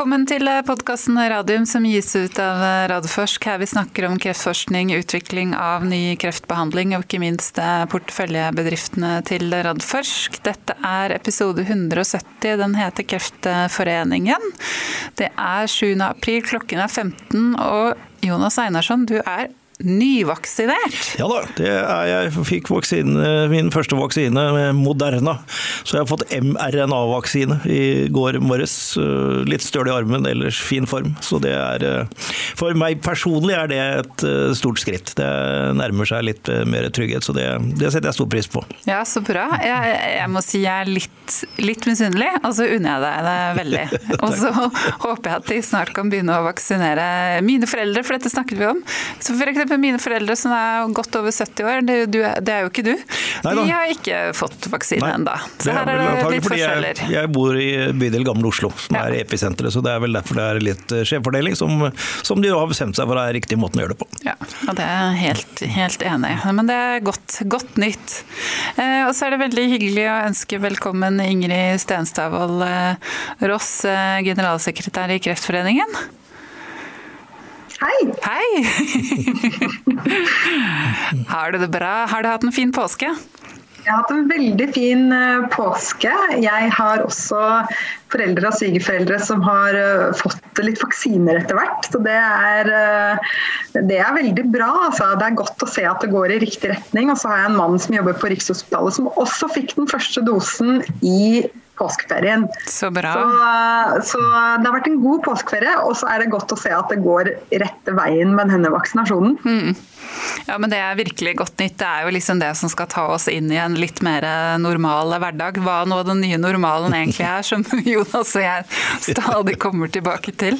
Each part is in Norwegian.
Velkommen til podkasten Radium som gis ut av Radforsk. Her vi snakker om kreftforskning, utvikling av ny kreftbehandling og ikke minst porteføljebedriftene til Radforsk. Dette er episode 170. Den heter Kreftforeningen. Det er 7. april, klokken er 15. Og Jonas Einarsson, du er nyvaksinert? Ja da, det er jeg. Fikk vaksine, min første vaksine med Moderna. Så jeg har fått mRNA-vaksine i går morges. Eh, litt støl i armen, ellers fin form. Så det er eh, For meg personlig er det et eh, stort skritt. Det nærmer seg litt mer trygghet, så det, det setter jeg stor pris på. Ja, så bra. Jeg, jeg må si jeg er litt, litt misunnelig, og så unner jeg deg det veldig. Og så håper jeg at de snart kan begynne å vaksinere mine foreldre, for dette snakket vi om. Så for eksempel mine foreldre som er godt over 70 år, det, du, det er jo ikke du. De har ikke fått vaksine ennå. Så her er det litt forskjeller. Jeg, jeg, bor i bydel Gamle Oslo, som ja. er episenteret, så det er vel derfor det er litt eh, skjevfordeling, som, som de har bestemt seg for er riktig måten å gjøre det på. Ja, og det er jeg helt, helt enig i. Men det er godt, godt nytt. Eh, og så er det veldig hyggelig å ønske velkommen Ingrid Stenstadvold eh, Ross, eh, generalsekretær i Kreftforeningen. Hei! Hei! har du det bra? Har du hatt en fin påske? Jeg har hatt en veldig fin eh, påske. Jeg har også foreldre og svigerforeldre som har eh, fått litt vaksiner etter hvert. Så det er, eh, det er veldig bra. Altså. Det er godt å se at det går i riktig retning. Og så har jeg en mann som jobber på Rikshospitalet som også fikk den første dosen i påskeferien. Så bra. Så, så, det har vært en god påskeferie, og så er det godt å se at det går rette veien med denne vaksinasjonen. Mm. Ja, men Det er virkelig godt nytt. Det er jo liksom det som skal ta oss inn i en litt mer normal hverdag. Hva nå den nye normalen egentlig er, som Jonas og jeg stadig kommer tilbake til.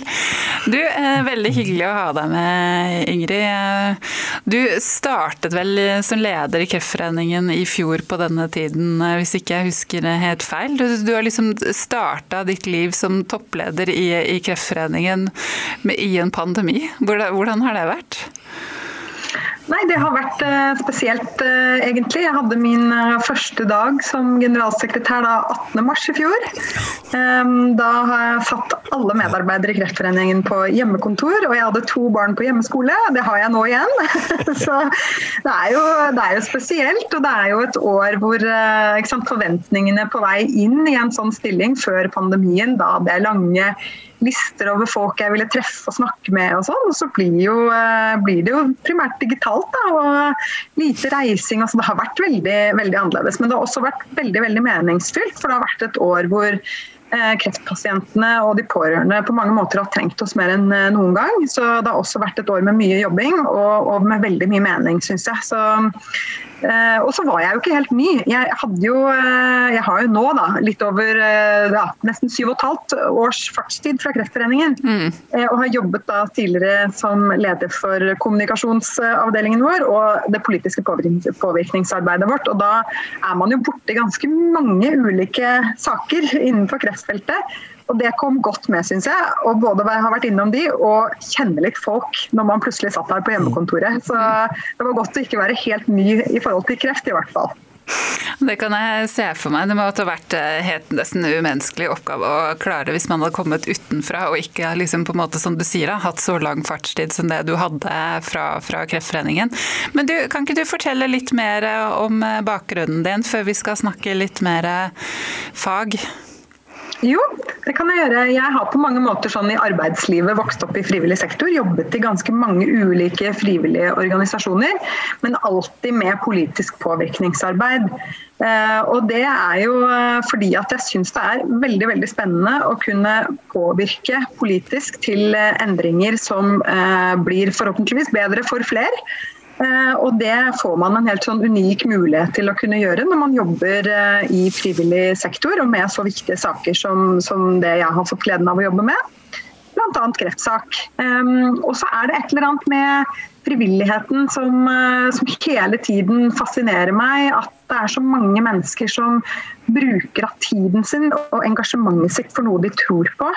Du, eh, Veldig hyggelig å ha deg med, Ingrid. Du startet vel som leder i Kreftforeningen i fjor på denne tiden, eh, hvis ikke jeg husker det helt feil. Du, du har liksom starta ditt liv som toppleder i, i Kreftforeningen i en pandemi. Hvordan, hvordan har det vært? Nei, Det har vært uh, spesielt, uh, egentlig. Jeg hadde min uh, første dag som generalsekretær da 18.3 i fjor. Um, da har jeg satt alle medarbeidere i Kreftforeningen på hjemmekontor, og jeg hadde to barn på hjemmeskole. Det har jeg nå igjen. Så det er, jo, det er, jo, spesielt, og det er jo et år hvor sant, forventningene på vei inn i en sånn stilling før pandemien, da det lange lister over folk jeg ville treffe og snakke med og sånn. Og så blir, jo, blir, det jo primært digitalt. Da, og lite reising. Altså, det har vært veldig, veldig annerledes. Men det har også vært veldig, veldig meningsfylt. For det har vært et år hvor eh, kreftpasientene og de pårørende på mange måter har trengt oss mer enn eh, noen gang. Så det har også vært et år med mye jobbing og, og med veldig mye mening, syns jeg. Så Eh, og så var jeg jo ikke helt ny. Jeg, jo, eh, jeg har jo nå da, litt over eh, ja, nesten syv og et halvt års fartstid fra Kreftforeningen. Mm. Og har jobbet da tidligere som leder for kommunikasjonsavdelingen vår og det politiske påvirkningsarbeidet vårt. Og da er man jo borti ganske mange ulike saker innenfor kreftfeltet. Og det kom godt med, syns jeg. Å både ha vært innom de og kjenne litt folk når man plutselig satt her på hjemmekontoret. Så det var godt å ikke være helt ny i forhold til kreft, i hvert fall. Det kan jeg se for meg. Det må ha vært eh, helt nesten umenneskelig oppgave å klare hvis man hadde kommet utenfra og ikke liksom på en måte som du sier, hatt så lang fartstid som det du hadde fra, fra Kreftforeningen. Men du, kan ikke du fortelle litt mer om bakgrunnen din før vi skal snakke litt mer fag? Jo, det kan jeg gjøre. Jeg har på mange måter sånn i arbeidslivet vokst opp i frivillig sektor. Jobbet i ganske mange ulike frivillige organisasjoner, men alltid med politisk påvirkningsarbeid. Eh, og det er jo eh, fordi at jeg syns det er veldig veldig spennende å kunne påvirke politisk til eh, endringer som blir forhåpentligvis bedre for flere. Eh, og det får man en helt sånn unik mulighet til å kunne gjøre når man jobber eh, i frivillig sektor og med så viktige saker som, som det jeg har fått gleden av å jobbe med. Bl.a. kreftsak. Og så er det et eller annet med frivilligheten som, eh, som, hele tiden fascinerer meg. At det er så mange mennesker som bruker av tiden sin og engasjementet sitt for noe de tror på.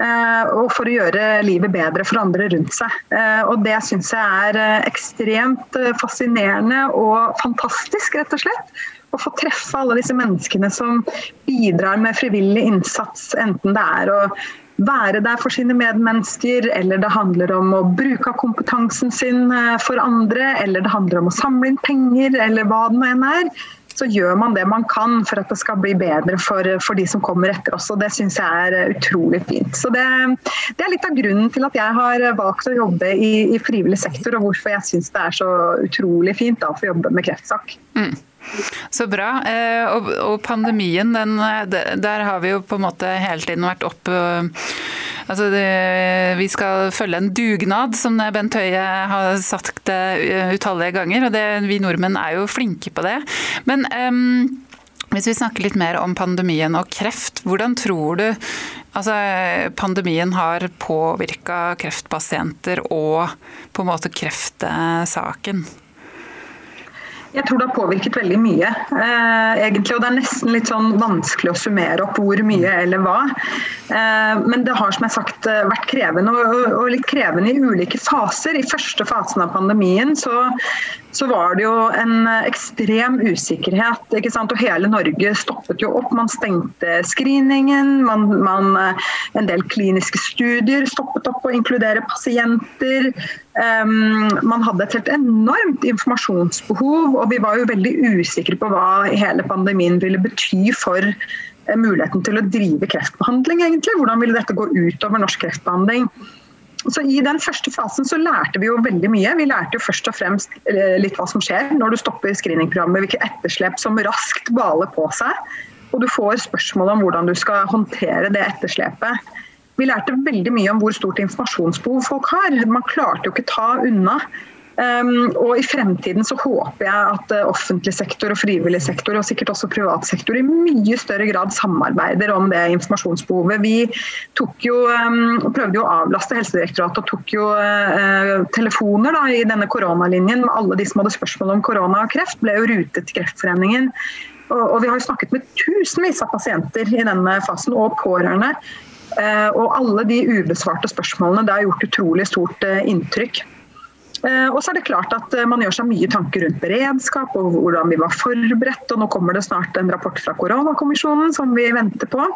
Eh, og for å gjøre livet bedre for andre rundt seg. Eh, og Det syns jeg er eh, ekstremt fascinerende og fantastisk, rett og slett. Å få treffe alle disse menneskene som bidrar med frivillig innsats, enten det er å være der for sine medmennesker, eller det handler om å bruke kompetansen sin for andre, eller det handler om å samle inn penger, eller hva det nå enn er så gjør man det man kan for at det skal bli bedre for, for de som kommer etter oss. og Det syns jeg er eh, utrolig fint. Så det, det, er litt av grunnen til at jeg har valgt å jobbe i, i frivillig sektor, og hvorfor jeg syns det er så utrolig fint da, å få jobbe med kreftsak. Mm. Så bra. Eh, og pandemien, den, der har vi jo på en måte hele tiden vært opp Altså det, vi skal følge en dugnad, som Bent Høie har sagt utallige ganger. Og det, vi nordmenn er jo flinke på det. Men um, hvis vi snakker litt mer om pandemien og kreft, hvordan tror du altså, pandemien har påvirka kreftpasienter og på en måte kreftsaken? Jeg tror det har påvirket veldig mye, eh, egentlig. Og det er nesten litt sånn vanskelig å summere opp hvor mye eller hva. Eh, men det har som jeg sagt eh, vært krevende, og, og, litt krevende i ulike faser. I første fasen av pandemien så, så var det jo en ekstrem usikkerhet. ikke sant? Og hele Norge stoppet jo opp. Man stengte screeningen. Man, man, en del kliniske studier stoppet opp å inkludere pasienter. Um, man hadde et helt enormt informasjonsbehov, og vi var jo veldig usikre på hva hele pandemien ville bety for uh, muligheten til å drive kreftbehandling. egentlig. Hvordan ville dette gå utover norsk kreftbehandling? Så I den første fasen så lærte vi jo veldig mye. Vi lærte jo først og fremst uh, litt hva som skjer når du stopper screeningprogrammet, hvilke etterslep som raskt baler på seg. Og du får spørsmål om hvordan du skal håndtere det etterslepet. Vi lærte veldig mye om hvor stort informasjonsbehov folk har. Man klarte jo ikke ta unna. Um, og I fremtiden så håper jeg at uh, offentlig sektor og frivillig sektor og sikkert også privat sektor i mye større grad samarbeider om det informasjonsbehovet. Vi tok jo, um, prøvde jo å avlaste Helsedirektoratet og tok jo uh, telefoner da, i denne koronalinjen alle de som hadde spørsmål om korona og kreft, ble jo rutet til Kreftforeningen. Og, vi har jo snakket med tusenvis av pasienter i denne fasen, og pårørende. Eh, og alle de ubesvarte spørsmålene det har gjort utrolig stort eh, inntrykk. Eh, og så er det klart at Man gjør seg mye tanker rundt beredskap og hvordan vi var forberedt. og Nå kommer det snart en rapport fra koronakommisjonen som vi venter på.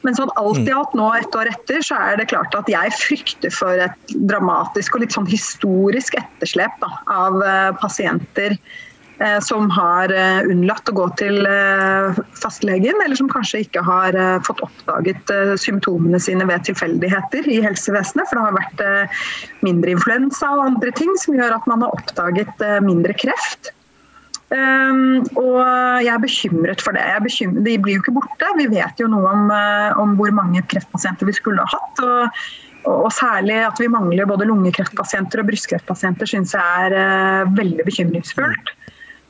Men sånn alt i alt nå ett år etter, så er det klart at jeg frykter for et dramatisk og litt sånn historisk etterslep da, av pasienter Eh, som har eh, unnlatt å gå til eh, fastlegen, eller som kanskje ikke har fått oppdaget symptomene sine ved tilfeldigheter i helsevesenet. For det har vært mindre influensa og andre ting som gjør at man har oppdaget mindre kreft. Um, og jeg er bekymret for det. Bekymret, de blir jo ikke borte. Vi vet jo noe om, om hvor mange kreftpasienter vi skulle ha hatt. Og, og, særlig at vi mangler både lungekreftpasienter og brystkreftpasienter syns jeg er uh, veldig bekymringsfullt.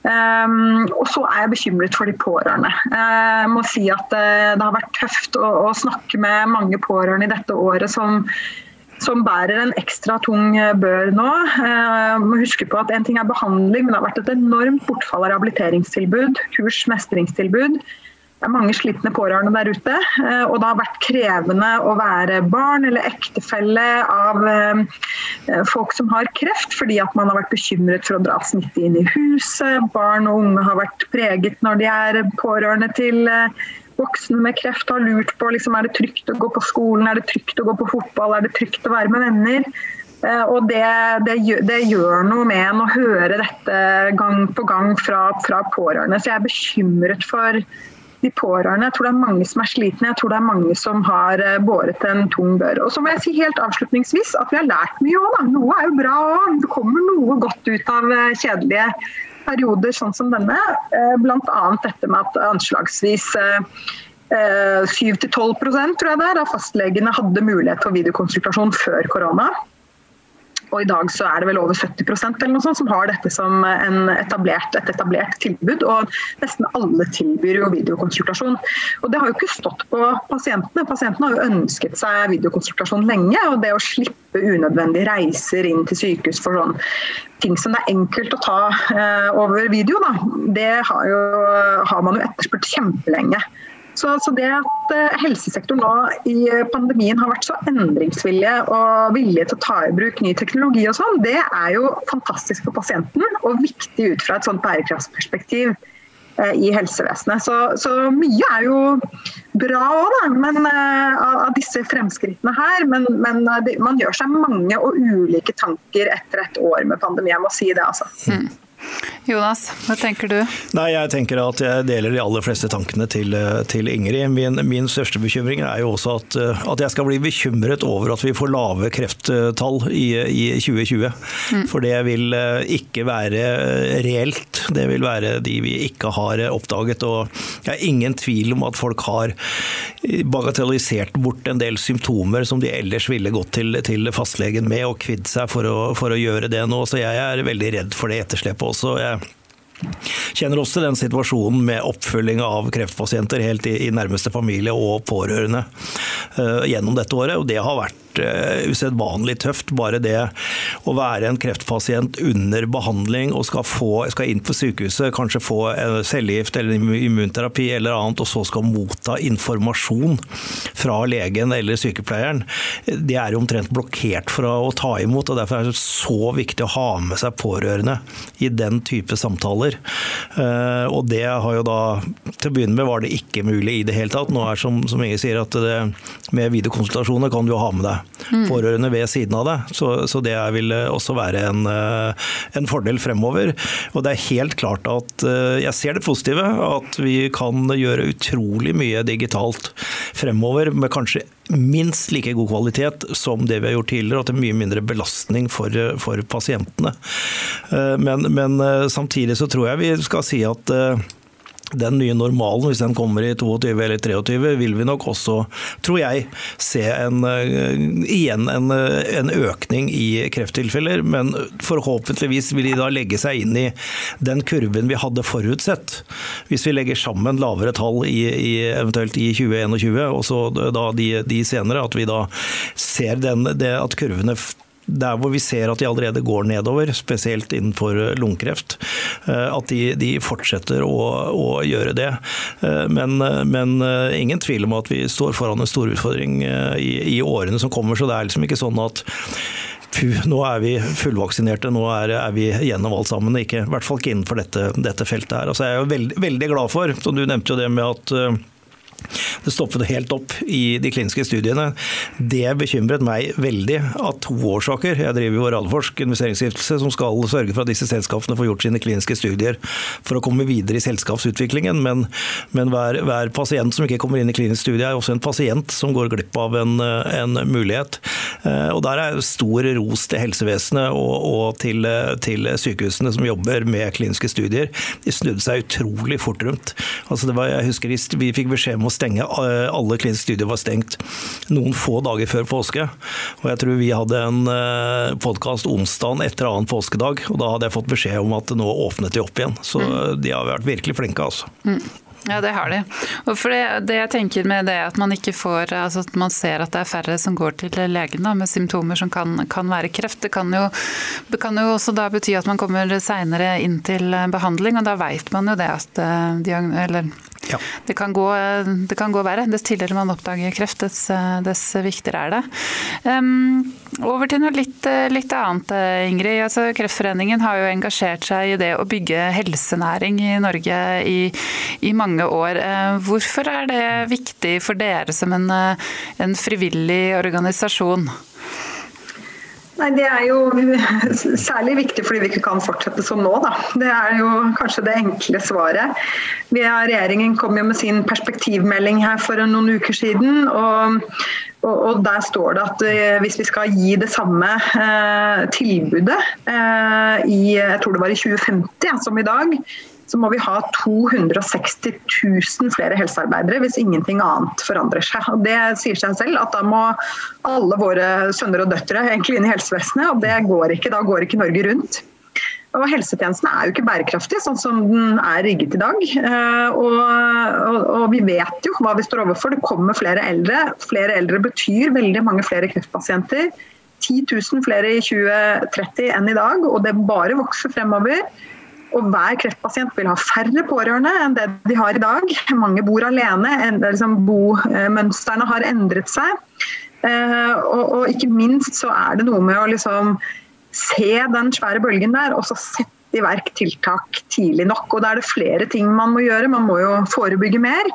Um, og så er jeg bekymret for de pårørende. Jeg må si at det, eh, det har vært tøft å, å, snakke med mange pårørende i dette året som, som bærer en ekstra tung eh, bør nå. Uh, må huske på at En ting er behandling, men det har vært et enormt bortfall av rehabiliteringstilbud, kurs, mestringstilbud. Det er mange slitne pårørende der ute. Eh, og det har vært krevende å være barn eller ektefelle av eh, folk som har kreft, fordi at man har vært bekymret for å dra smitte inn i huset. Barn og unge har vært preget når de er pårørende til eh, voksne med kreft. Har lurt på liksom, er det trygt å gå på skolen, er det trygt å gå på fotball, er det trygt å være med venner. Og det, det, det, gjør noe med en å høre dette gang på gang fra, fra pårørende. Så jeg er bekymret for de pårørende. Jeg tror det er mange som er slitne, jeg tror det er mange som har eh, båret en tung bør. Og så må jeg si helt avslutningsvis at vi har lært mye òg, Noe er jo bra òg. Det kommer noe godt ut av eh, kjedelige perioder sånn som denne. Eh, Bl.a. dette med at anslagsvis 7-12% tror jeg det er, av fastlegene hadde mulighet for videokonsultasjon før korona. Og i dag så er det vel over 70% eller noe sånt som har dette som etablert, et etablert tilbud. Og nesten alle tilbyr jo videokonsultasjon. Og det har jo ikke stått på pasientene. Pasientene har jo ønsket seg videokonsultasjon lenge. Og det å slippe unødvendige reiser inn til sykehus for sånn ting som det er enkelt å ta eh, over video, da, det har, jo, har man jo etterspurt kjempelenge. Så, så, det at eh, helsesektoren nå i pandemien har vært så endringsvillige og villige til å ta i bruk ny teknologi og sånn, det er jo fantastisk for pasienten og viktig ut fra et sånt bærekraftsperspektiv. eh, i helsevesenet. Så, så, mye er jo bra òg, men, av, disse fremskrittene her. Men, men, man gjør seg mange og ulike tanker etter et år med pandemi, jeg må si det. altså. Mm. Jonas, hva tenker du? Nei, Jeg tenker at jeg deler de aller fleste tankene til, til Ingrid. Min, min, største bekymring er jo også at, at, jeg skal bli bekymret over at vi får lave krefttall i, i 2020. Mm. For det vil eh, ikke være reelt. Det vil være de vi ikke har oppdaget. Og jeg har ingen tvil om at folk har bagatellisert bort en del symptomer som de ellers ville gått til, til fastlegen med og kvidd seg for å, for å gjøre det nå. Så jeg er veldig redd for det etterslepet også. Jeg kjenner også den situasjonen med oppfølging av kreftpasienter helt i, i nærmeste familie og pårørende uh, gjennom dette året. og Det har vært uh, usedvanlig tøft. Bare det å være en kreftpasient under behandling og skal, få, skal inn på sykehuset, kanskje få cellegift eller immunterapi eller annet, og så skal motta informasjon fra legen eller sykepleieren, det er omtrent blokkert for å ta imot. og Derfor er det så viktig å ha med seg pårørende i den type samtaler. Uh, og det har jo da Til å begynne med var det ikke mulig i det hele tatt. Nå er som, som Inge sier, at det, med videokonsultasjoner kan du jo ha med deg Mm. pårørende ved siden av det. Så, så det vil også være en, eh, en, fordel fremover. Og det er helt klart at eh, jeg ser det positive, at vi kan gjøre utrolig mye digitalt fremover med kanskje minst like god kvalitet som det vi har gjort tidligere, og til mye mindre belastning for, for pasientene. Eh, men, men, samtidig så tror jeg vi skal si at den nye normalen, hvis den kommer i 22 eller 23, vil vi nok også, tror jeg, se en, uh, igjen en, uh, en, økning i krefttilfeller. Men forhåpentligvis vil de da legge seg inn i den kurven vi hadde forutsett. Hvis vi legger sammen lavere tall i, i eventuelt i 2021 og så da de, de, senere, at vi da ser den, det, at kurvene der hvor vi ser at de allerede går nedover, spesielt innenfor lungekreft, eh, at de, de fortsetter å, å, gjøre det. Eh, men, men, eh, ingen tvil om at vi står foran en stor utfordring i, i årene som kommer, så det er liksom ikke sånn at Puh, nå er vi fullvaksinerte, nå er, er, vi gjennom alt sammen. Ikke, I hvert fall ikke innenfor dette, dette feltet her. Altså, jeg er jo veld, veldig glad for, som du nevnte jo det med at det stoppet helt opp i de kliniske studiene. Det bekymret meg veldig av to årsaker. Jeg driver jo Radforsk investeringsstiftelse som skal sørge for at disse selskapene får gjort sine kliniske studier for å komme videre i selskapsutviklingen. Men, men hver, hver, pasient som ikke kommer inn i klinisk studie, er også en pasient som går glipp av en, en mulighet. Eh, og Der er stor ros til helsevesenet og, og til, til, sykehusene som jobber med kliniske studier. De snudde seg utrolig fort rundt. Altså var, jeg husker Vi fikk beskjed om å stenge. Eh, alle kliniske studier var stengt noen få dager før påske. Og jeg tror vi hadde en eh, podkast onsdag etter annen påskedag, og da hadde jeg fått beskjed om at nå åpnet de opp igjen. Så mm. de har vært virkelig flinke, altså. Mm. Ja, det har de. Og for det, det, jeg tenker med det at man ikke får altså at man ser at det er færre som går til legen da, med symptomer som kan, kan være kreft, det kan, jo, kan, jo, også da bety at man kommer seinere inn til behandling. Og da vet man jo det at eh, eller ja. Det, kan gå, det, kan gå, verre. Dess tidligere man oppdager kreft, dess, dess viktigere er det. Um, over til noe litt, litt annet, Ingrid. Altså, Kreftforeningen har jo engasjert seg i det å bygge helsenæring i Norge i, i mange år. Uh, hvorfor er det viktig for dere som en, en frivillig organisasjon? Nei, Det er jo særlig viktig fordi vi ikke kan fortsette som nå. Da. Det er jo kanskje det enkle svaret. Er, regjeringen kom jo med sin perspektivmelding her for noen uker siden. og, og Der står det at eh, hvis vi skal gi det samme eh, tilbudet eh, i jeg tror det var i 2050 ja, som i dag, så må vi ha 260 000 flere helsearbeidere hvis ingenting annet forandrer seg. Og det sier seg selv at da må alle våre sønner og døtre egentlig inn i helsevesenet, og det går ikke. Da går ikke Norge rundt. Og Helsetjenesten er jo ikke bærekraftig sånn som den er rigget i dag. Eh, og, og, og, vi vet jo hva vi står overfor. Det kommer flere eldre. Flere eldre betyr veldig mange flere kreftpasienter. 10 000 flere i 2030 enn i dag, og det bare vokser fremover. Og hver kreftpasient vil ha færre pårørende enn det de har i dag. Mange bor alene. Liksom bomønstrene har endret seg. Eh, og, ikke minst så er det noe med å liksom se den svære bølgen der, og så sette i verk tiltak tidlig nok. Og da er det flere ting man må gjøre. Man må jo forebygge mer.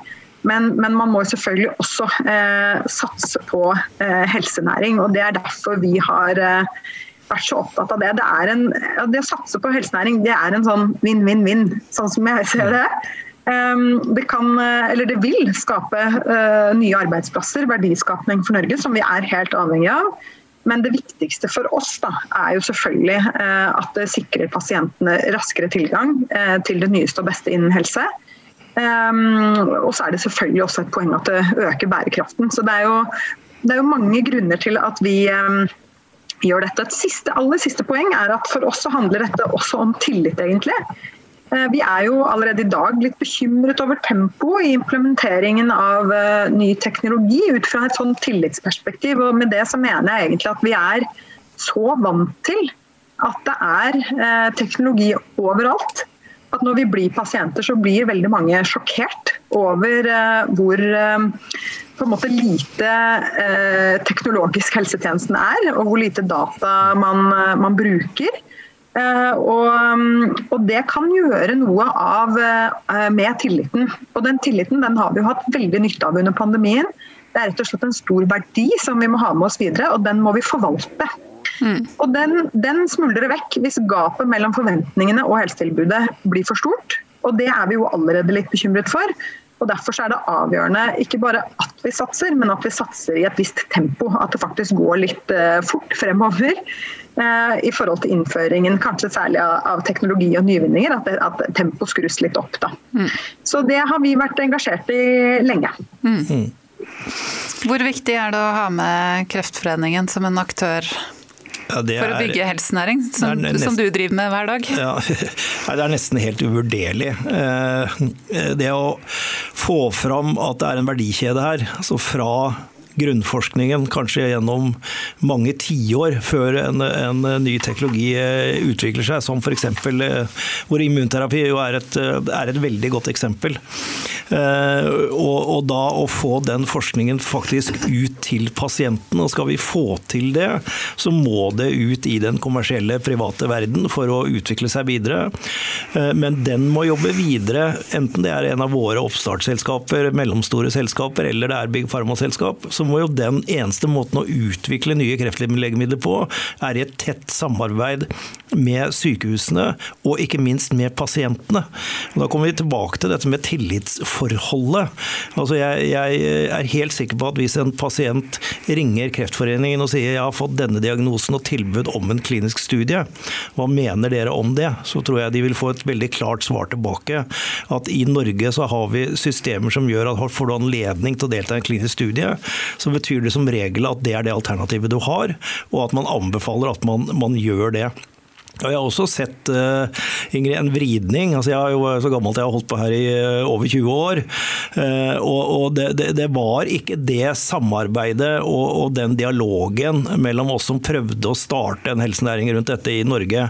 Men, men man må selvfølgelig også eh, satse på eh, helsenæring. og Det er derfor vi har eh, vært så opptatt av det. Det, er en, det, å satse på helsenæring det er en sånn vinn-vinn-vinn, sånn som jeg ser det. Um, det, kan, eh, eller det vil skape uh, nye arbeidsplasser, verdiskapning for Norge, som vi er helt avhengig av. Men det viktigste for oss da, er jo selvfølgelig uh, at det sikrer pasientene raskere tilgang til det nyeste og beste innen helse. Um, og så er det selvfølgelig også et poeng at det øker bærekraften. Så det er jo, det er jo mange grunner til at vi gjør dette. Et siste, aller siste poeng er at for oss så handler dette også om tillit, egentlig. Uh, vi er jo allerede i dag litt bekymret over tempoet i implementeringen av uh, ny teknologi ut fra et sånn tillitsperspektiv. Og med det så mener jeg egentlig at vi er så vant til at det er uh, teknologi overalt at når vi blir pasienter, så blir veldig mange sjokkert over hvor på en måte lite eh, teknologisk helsetjenesten er, og hvor lite data man, man bruker. Og, um, og, det kan gjøre noe av med tilliten. Og den tilliten den har vi jo hatt veldig nytte av under pandemien. Det er rett og slett en stor verdi som vi må ha med oss videre, og den må vi forvalte. Mm. Og den, den smuldrer vekk hvis gapet mellom forventningene og helsetilbudet blir for stort. Og det er vi jo allerede litt bekymret for. Og Derfor er det avgjørende ikke bare at vi satser, men at vi satser i et visst tempo. At det faktisk går litt uh, fort fremover uh, i forhold til innføringen, kanskje særlig av, av teknologi og nyvinninger. At, det, at tempoet skrus litt opp. Da. Mm. Så det har vi vært engasjert i lenge. Mm. mm. Hvor viktig er det å ha med Kreftforeningen som en aktør ja, for å bygge helsenæring, som, nesten, som, du driver med hver dag? Ja, det er nesten helt uvurderlig. Eh, det å få fram at det er en verdikjede her, altså fra grunnforskningen, kanskje gjennom mange tiår før en, en, ny teknologi eh, utvikler seg, som f.eks. Eh, hvor immunterapi er et, eh, er et veldig godt eksempel. Og, og, da å få den forskningen faktisk ut til pasienten, og skal vi få til det, så må det ut i den kommersielle, private verden for å utvikle seg videre. Men den må jobbe videre, enten det er en av våre oppstartsselskaper, mellomstore selskaper eller det er Big Pharma-selskap. så må jo den eneste måten å utvikle nye kreftlegemidler på, er i et tett samarbeid med sykehusene, og ikke minst med pasientene. Da kommer vi tilbake til dette med tillitsforholdet. Altså jeg, jeg, er helt sikker på at hvis en pasient ringer Kreftforeningen og sier jeg har fått denne diagnosen og tilbud om en klinisk studie, hva mener dere om det? Så tror jeg de vil få et veldig klart svar tilbake. At i Norge så har vi systemer som gjør at får du anledning til å delta i en klinisk studie, så betyr det som regel at det er det alternativet du har, og at man anbefaler at man, man gjør det. Og jeg har også sett uh, Ingrid, en vridning. altså Jeg er jo så gammel at jeg har holdt på her i uh, over 20 år. Uh, og, og det, det, det, var ikke det samarbeidet og, og, den dialogen mellom oss som prøvde å starte en helsenæring rundt dette i Norge,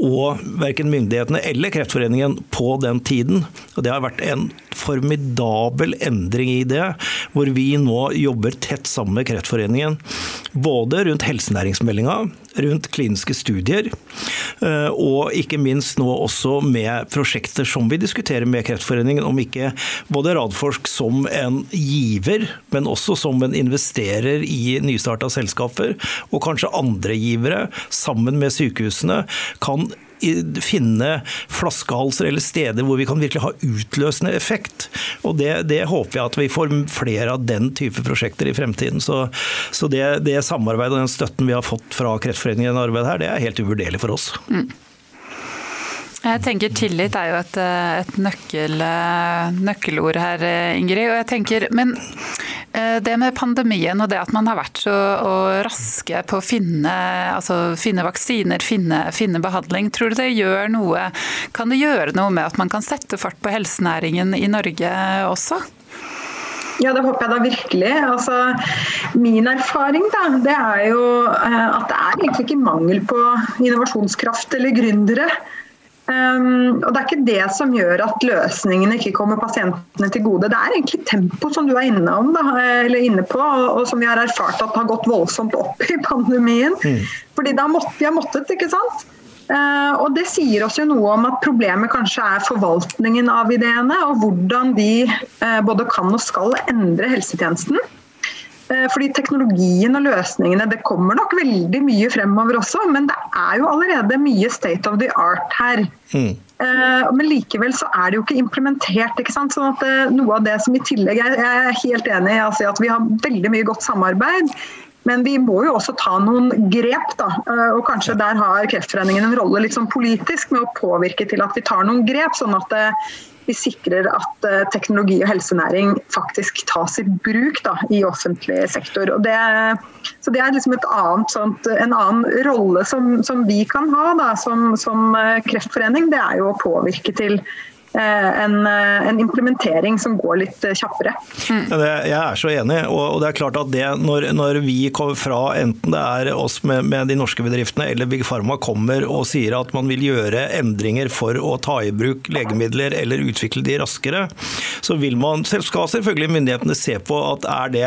og verken myndighetene eller Kreftforeningen på den tiden. Og det har vært en formidabel endring i det, hvor vi nå jobber tett sammen med Kreftforeningen. Både rundt helsenæringsmeldinga, rundt kliniske studier, eh, og ikke minst nå også med prosjekter som vi diskuterer med Kreftforeningen, om ikke både Radforsk som en giver, men også som en investerer i nystarta selskaper, og kanskje andre givere, sammen med sykehusene, kan finne flaskehalser eller steder hvor vi kan virkelig ha utløsende effekt. Og det, det håper jeg at vi får flere av den type prosjekter i fremtiden. Så, så det, det, samarbeidet og den støtten vi har fått fra Kreftforeningen i arbeidet her, det er helt uvurderlig for oss. Mm. Jeg tenker Tillit er jo et, et nøkkel, nøkkelord her, Ingrid. og jeg tenker, Men Eh, det med pandemien og det at man har vært så raske på å finne, altså finne vaksiner, finne, finne, behandling, tror du det gjør noe Kan det gjøre noe med at man kan sette fart på helsenæringen i Norge også? Ja, det håper jeg da virkelig. Altså, min erfaring da, det er jo eh, at det er egentlig ikke mangel på innovasjonskraft eller gründere. Um, og Det er ikke det som gjør at løsningene ikke kommer pasientene til gode. Det er egentlig tempo som du er inne, om, da, eller inne på, og, som vi har erfart at har gått voldsomt opp i pandemien. Mm. Fordi da måtte, vi har måttet, ikke sant. Og Det sier oss jo noe om at problemet kanskje er forvaltningen av ideene, og hvordan de både kan og skal endre helsetjenesten. Fordi Teknologien og løsningene det kommer nok veldig mye fremover også, men det er jo allerede mye state of the art her. Mm. Men likevel så er det jo ikke implementert. ikke sant? Sånn at Noe av det som i tillegg Jeg er helt enig i altså at vi har veldig mye godt samarbeid. Men vi må jo også ta noen grep. da, og Kanskje der har Kreftforeningen en rolle litt sånn politisk med å påvirke til at vi tar noen grep. sånn at vi sikrer at teknologi og helsenæring faktisk tas i bruk da, i offentlig sektor. Og det, så Det er liksom annet, sånt, en annen rolle som, som vi kan ha da, som, som kreftforening. Det er jo å påvirke til Eh, en, eh, en, implementering som går litt eh, kjappere. Mm. jeg er så enig. og det er klart at det, når, når vi kommer fra, enten det er oss med, med, de norske bedriftene eller Big Pharma kommer og sier at man vil gjøre endringer for å ta i bruk legemidler eller utvikle de raskere, så vil man, skal selvfølgelig myndighetene se på at er det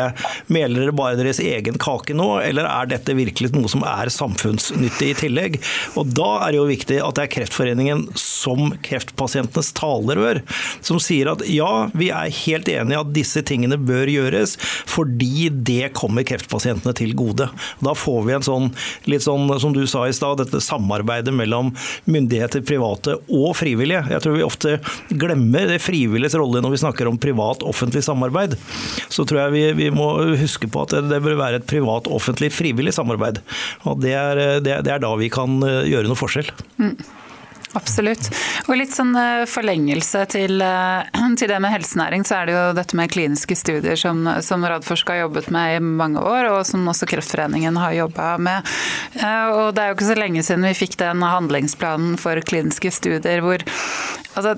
meler dere bare deres egen kake nå, eller er dette virkelig noe som er samfunnsnyttig i tillegg? Og Da er det jo viktig at det er Kreftforeningen som kreftpasientenes taler talerør som sier at ja, vi er helt enig i at disse tingene bør gjøres, fordi det kommer kreftpasientene til gode. Da får vi en sånn, litt sånn som du sa i stad, dette samarbeidet mellom myndigheter, private og frivillige. Jeg tror vi ofte glemmer det frivilliges rolle når vi snakker om privat-offentlig samarbeid. Så tror jeg vi, vi, må huske på at det, bør være et privat-offentlig frivillig samarbeid. Og det er, det, det er da vi kan eh, gjøre noe forskjell. Mm. Absolutt. Og litt sånn eh, forlengelse til, eh, til, det med helsenæring, så er det jo dette med kliniske studier som, som Radforsk har jobbet med i mange år, og som også Kreftforeningen har jobba med. Eh, og det er jo ikke så lenge siden vi fikk den handlingsplanen for kliniske studier hvor altså,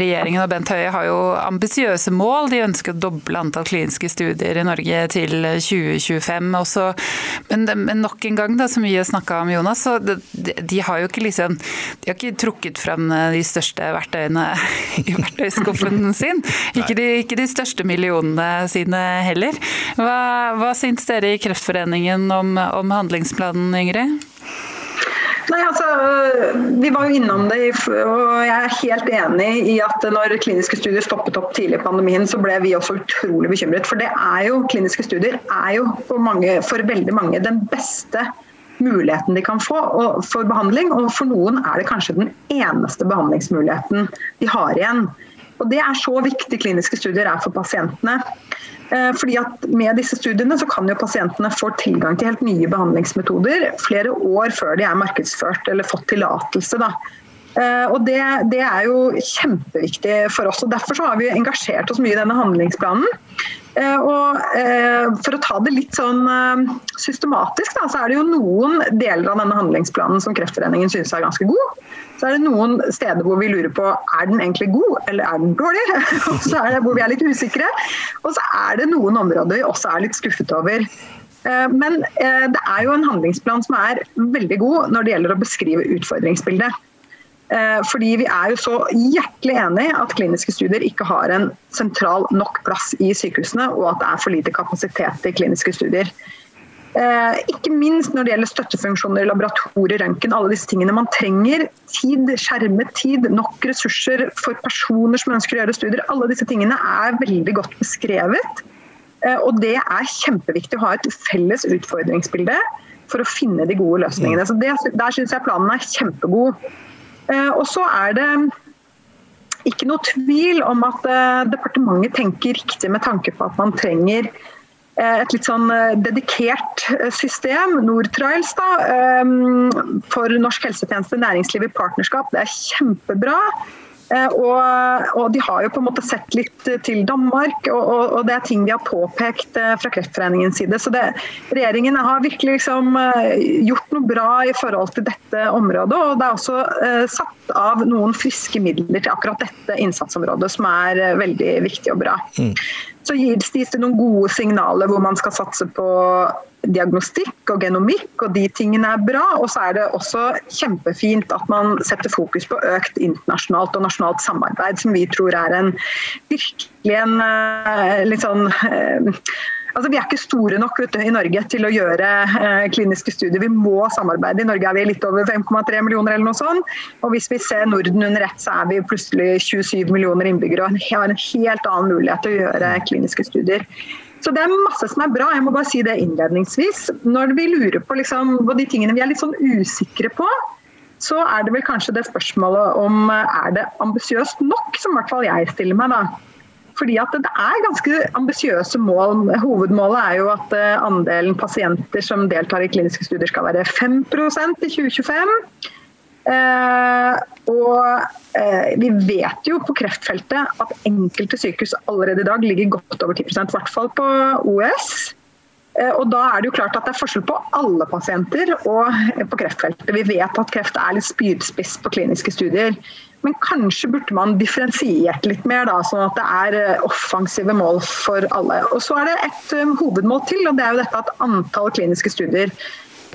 regjeringen og Bent Høie har jo ambisiøse mål. De ønsker å doble antall kliniske studier i Norge til 2025 også. Men, men nok en gang, da, som vi har snakka om, Jonas, så de, de har jo ikke liksom de har ikke trukket fram eh, de største verktøyene i verktøyskuffen sin. Ikke de, ikke de, største millionene sine heller. Hva, hva syns dere i Kreftforeningen om, om handlingsplanen, Ingrid? Nei, altså, Vi var jo innom det, og jeg er helt enig i at når kliniske studier stoppet opp tidlig i pandemien, så ble vi også utrolig bekymret. For det er jo, kliniske studier er jo for, mange, for veldig mange den beste muligheten de kan få for behandling. Og for noen er det kanskje den eneste behandlingsmuligheten de har igjen. Og Det er så viktig kliniske studier er for pasientene. Eh, fordi at Med disse studiene så kan jo pasientene få tilgang til helt nye behandlingsmetoder flere år før de er markedsført eller fått tillatelse. Eh, og det, det, er jo kjempeviktig for oss. og Derfor så har vi engasjert oss mye i denne handlingsplanen. Eh, og eh, For å ta det litt sånn eh, systematisk, da, så er det jo noen deler av denne handlingsplanen som Kreftforeningen synes er ganske god. Så er det noen steder hvor vi lurer på er den egentlig god eller er den dårlig. og så er det hvor vi er litt usikre. Og så er det noen områder vi også er litt skuffet over. Men det er jo en handlingsplan som er veldig god når det gjelder å beskrive utfordringsbildet. Eh, fordi vi er jo så hjertelig enig at kliniske studier ikke har en sentral nok plass i sykehusene, og at det er for lite kapasitet i kliniske studier. Eh, ikke minst når det gjelder støttefunksjoner, laboratorier, røntgen, alle disse tingene. Man trenger tid, skjermet tid, nok ressurser for personer som ønsker å gjøre studier. Alle disse tingene er veldig godt beskrevet. Eh, og det er kjempeviktig å ha et felles utfordringsbilde for å finne de gode løsningene. Så det, Der syns jeg planen er kjempegod. Eh, og så er det ikke noe tvil om at eh, departementet tenker riktig med tanke på at man trenger eh, et litt sånn dedikert system, Nortrials, da, for norsk helsetjeneste, næringsliv i partnerskap. Det er kjempebra. Eh, og, og, de har jo på en måte sett litt til Danmark, og, og, og det er ting de har påpekt eh, fra Kreftforeningens side. Så det, regjeringen har virkelig liksom eh, gjort noe bra i forhold til dette området. Og det er også eh, satt av noen friske midler til akkurat dette innsatsområdet, som er veldig viktig og bra. Mm. Så gis det noen gode signaler hvor man skal satse på diagnostikk og genomikk, og de tingene er bra. Og så er det også kjempefint at man setter fokus på økt internasjonalt og nasjonalt samarbeid, som vi tror er en virkelig en eh, litt sånn eh, Altså, vi er ikke store nok ute i Norge til å gjøre eh, kliniske studier. Vi må samarbeide. I Norge er vi litt over 5,3 millioner eller noe sånt. Og hvis vi ser Norden under ett, så er vi plutselig 27 millioner innbyggere og har en helt annen mulighet til å gjøre kliniske studier. Så det er masse som er bra. Jeg må bare si det innledningsvis. Når vi lurer på, liksom, de tingene vi er litt sånn usikre på, så er det vel kanskje det spørsmålet om er det ambisiøst nok, som i hvert fall jeg stiller meg. da. Fordi at Det er ganske ambisiøse mål. Hovedmålet er jo at eh, andelen pasienter som deltar i kliniske studier skal være 5% i 2025. Eh, og eh, vi vet jo på kreftfeltet at enkelte sykehus allerede i dag ligger godt over 10% i hvert fall på OS. Eh, og da er Det jo klart at det er forskjell på alle pasienter og på kreftfeltet. Vi vet at kreft er litt spydspiss på kliniske studier. Men kanskje burde man differensiert litt mer, da, sånn at det er eh, offensive mål for alle. Og Så er det et hovedmål til, og det er jo dette at antall kliniske studier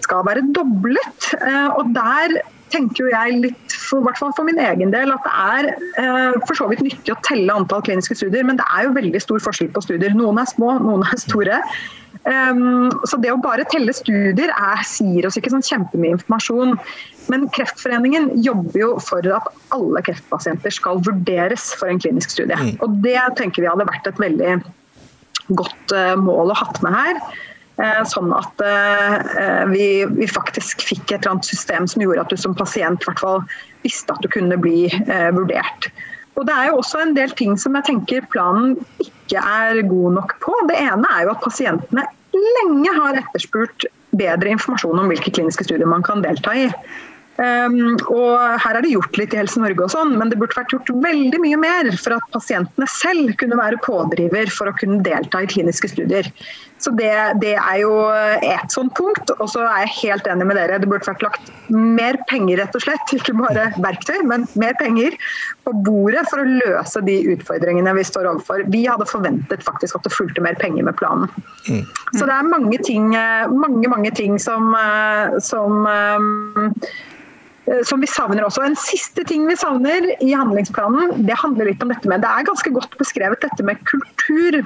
skal være doblet. Og der tenker jo jeg litt, for, hvert fall for min egen del, at det er for så vidt nyttig å telle antall kliniske studier, men det er jo veldig stor forskjell på studier. Noen er små, noen er store. Um, så det å bare telle studier er, sier oss ikke sånn kjempemye informasjon. Men Kreftforeningen jobber jo for at alle kreftpasienter skal vurderes for en klinisk studie. Mm. Og Det tenker vi hadde vært et veldig godt uh, mål å hatt med her. Uh, sånn at uh, vi, vi, faktisk fikk et eller annet system som gjorde at du som pasient hvert fall visste at du kunne bli vurdert. Og Det er jo også en del ting som jeg tenker planen ikke er god nok på. Det ene er jo at pasientene lenge har etterspurt bedre informasjon om hvilke kliniske studier man kan delta i. Um, og her er det gjort litt i Helse Norge, og sånn, men det burde vært gjort veldig mye mer for at pasientene selv kunne være pådriver for å kunne delta i kliniske studier. Så det, det er jo et sånt punkt. Og så er jeg helt enig med dere. Det burde vært lagt mer penger, rett og slett. Ikke bare verktøy, men mer penger på bordet for å løse de utfordringene vi står overfor. Vi hadde forventet faktisk at det fulgte mer penger med planen. Mm. Så det er mange ting, mange, mange ting som, som som vi savner også. En siste ting vi savner i handlingsplanen, det handler litt om dette med Det er ganske godt beskrevet dette med kultur.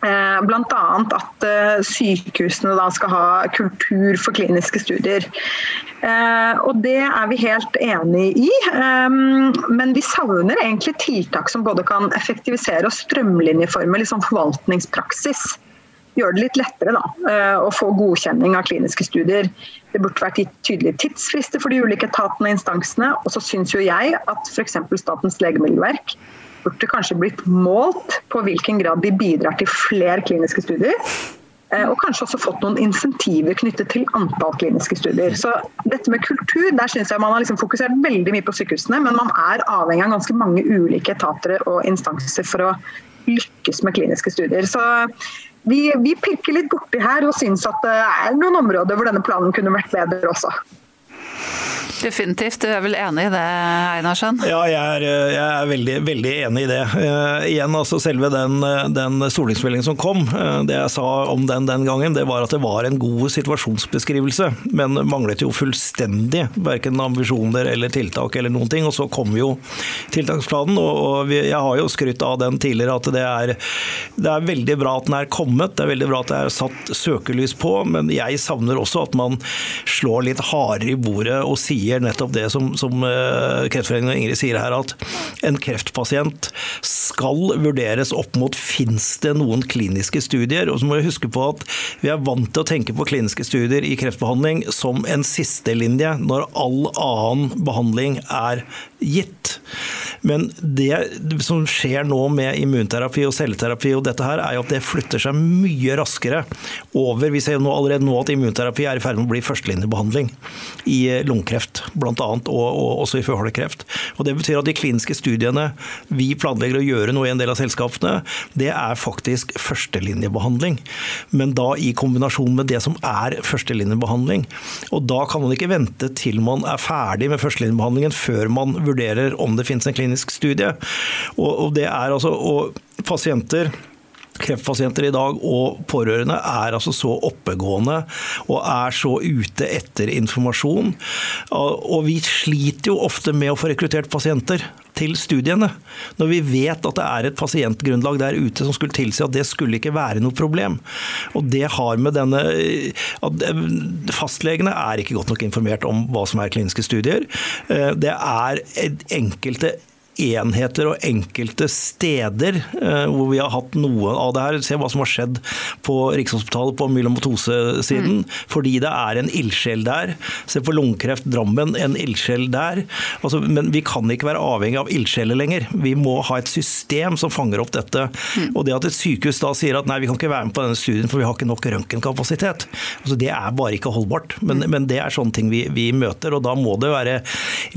Eh, Bl.a. at eh, sykehusene da skal ha kultur for kliniske studier. Eh, og Det er vi helt enig i, men vi savner egentlig tiltak som både kan effektivisere og strømlinjeforme liksom forvaltningspraksis. Gjøre det litt lettere da, å få godkjenning av kliniske studier. Det burde vært gitt tydelige tidsfrister for de ulike etatene og instansene. Og så syns jo jeg at f.eks. Statens legemiddelverk burde kanskje blitt målt på hvilken grad de bidrar til flere kliniske studier. Eh, og kanskje også fått noen insentiver knyttet til antall kliniske studier. Så dette med kultur, der syns jeg man har liksom fokusert veldig mye på sykehusene, men man er avhengig av ganske mange ulike etater og instanser for å lykkes med kliniske studier. Så vi, vi pirker litt borti her og syns at det er noen områder hvor denne planen kunne vært bedre også. Definitivt. Du er vel enig i det, Einarsen? Ja, jeg er, jeg er veldig, veldig, enig i det. Uh, igjen, altså selve den, den stortingsmeldingen som kom, uh, det jeg sa om den den gangen, det var at det var en god situasjonsbeskrivelse, men manglet jo fullstendig verken ambisjoner eller tiltak eller noen ting. Og så kom jo tiltaksplanen, og, og vi, jeg har jo skrytt av den tidligere at det er, det er veldig bra at den er kommet, det er veldig bra at det er satt søkelys på, men jeg savner også at man slår litt hardere i bordet og sier nettopp det som, som eh, Kreftforeningen og Ingrid sier her, at en kreftpasient skal vurderes opp mot fins det noen kliniske studier. Og så må vi huske på at vi er vant til å tenke på kliniske studier i kreftbehandling som en sistelinje når all annen behandling er gitt. Men det som skjer nå med immunterapi og celleterapi, og dette her, er jo at det flytter seg mye raskere over. Vi ser jo allerede nå at immunterapi er i ferd med å bli førstelinjebehandling i lungekreft, bl.a. Og, og også i føflekkreft. Og Det betyr at de kliniske studiene vi planlegger å gjøre nå i en del av selskapene, det er faktisk førstelinjebehandling. Men da i kombinasjon med det som er førstelinjebehandling. Og da kan man ikke vente til man er ferdig med førstelinjebehandlingen før man vurderer om det finnes en klinisk studie. Og, og det er altså, og pasienter kreftpasienter i dag og pårørende er altså så oppegående og er så ute etter informasjon. Og vi sliter jo ofte med å få rekruttert pasienter til studiene. Når vi vet at det er et pasientgrunnlag der ute som skulle tilsi at det skulle ikke være noe problem. Og det har med denne at Fastlegene er ikke godt nok informert om hva som er kliniske studier. Eh, det er enkelte enheter og enkelte steder eh, hvor vi har hatt noe av det her. Se hva som har skjedd på Rikshospitalet på myelomatose-siden. Mm. Fordi det er en ildsjel der. Se på lungekreft Drammen, en ildsjel der. Altså, men vi kan ikke være avhengig av ildsjeler lenger. Vi må ha et system som fanger opp dette. Mm. Og det at et sykehus da sier at nei, vi kan ikke være med på denne studien for vi har ikke nok røntgenkapasitet, altså, det er bare ikke holdbart. Men, mm. men, det er sånne ting vi, vi møter, og da må det være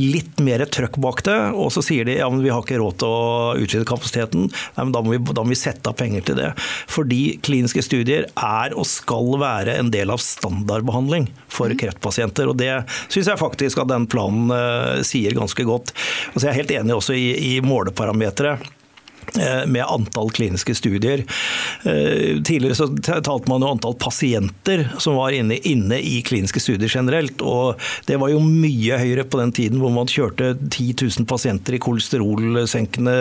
litt mer trøkk bak det. Og så sier de ja, men vi har ikke råd til å utvide kapasiteten. Nei, men da må, vi, da må vi sette av penger til det. Fordi kliniske studier er og skal være en del av standardbehandling for mm. kreftpasienter. og Det syns jeg faktisk at den planen uh, sier ganske godt. Altså jeg er helt enig også i, i måleparametere. Eh, med antall kliniske studier. Eh, tidligere så talte man jo antall pasienter som var inne, inne, i kliniske studier generelt. og Det var jo mye høyere på den tiden hvor man kjørte 10 000 pasienter i kolesterolsenkende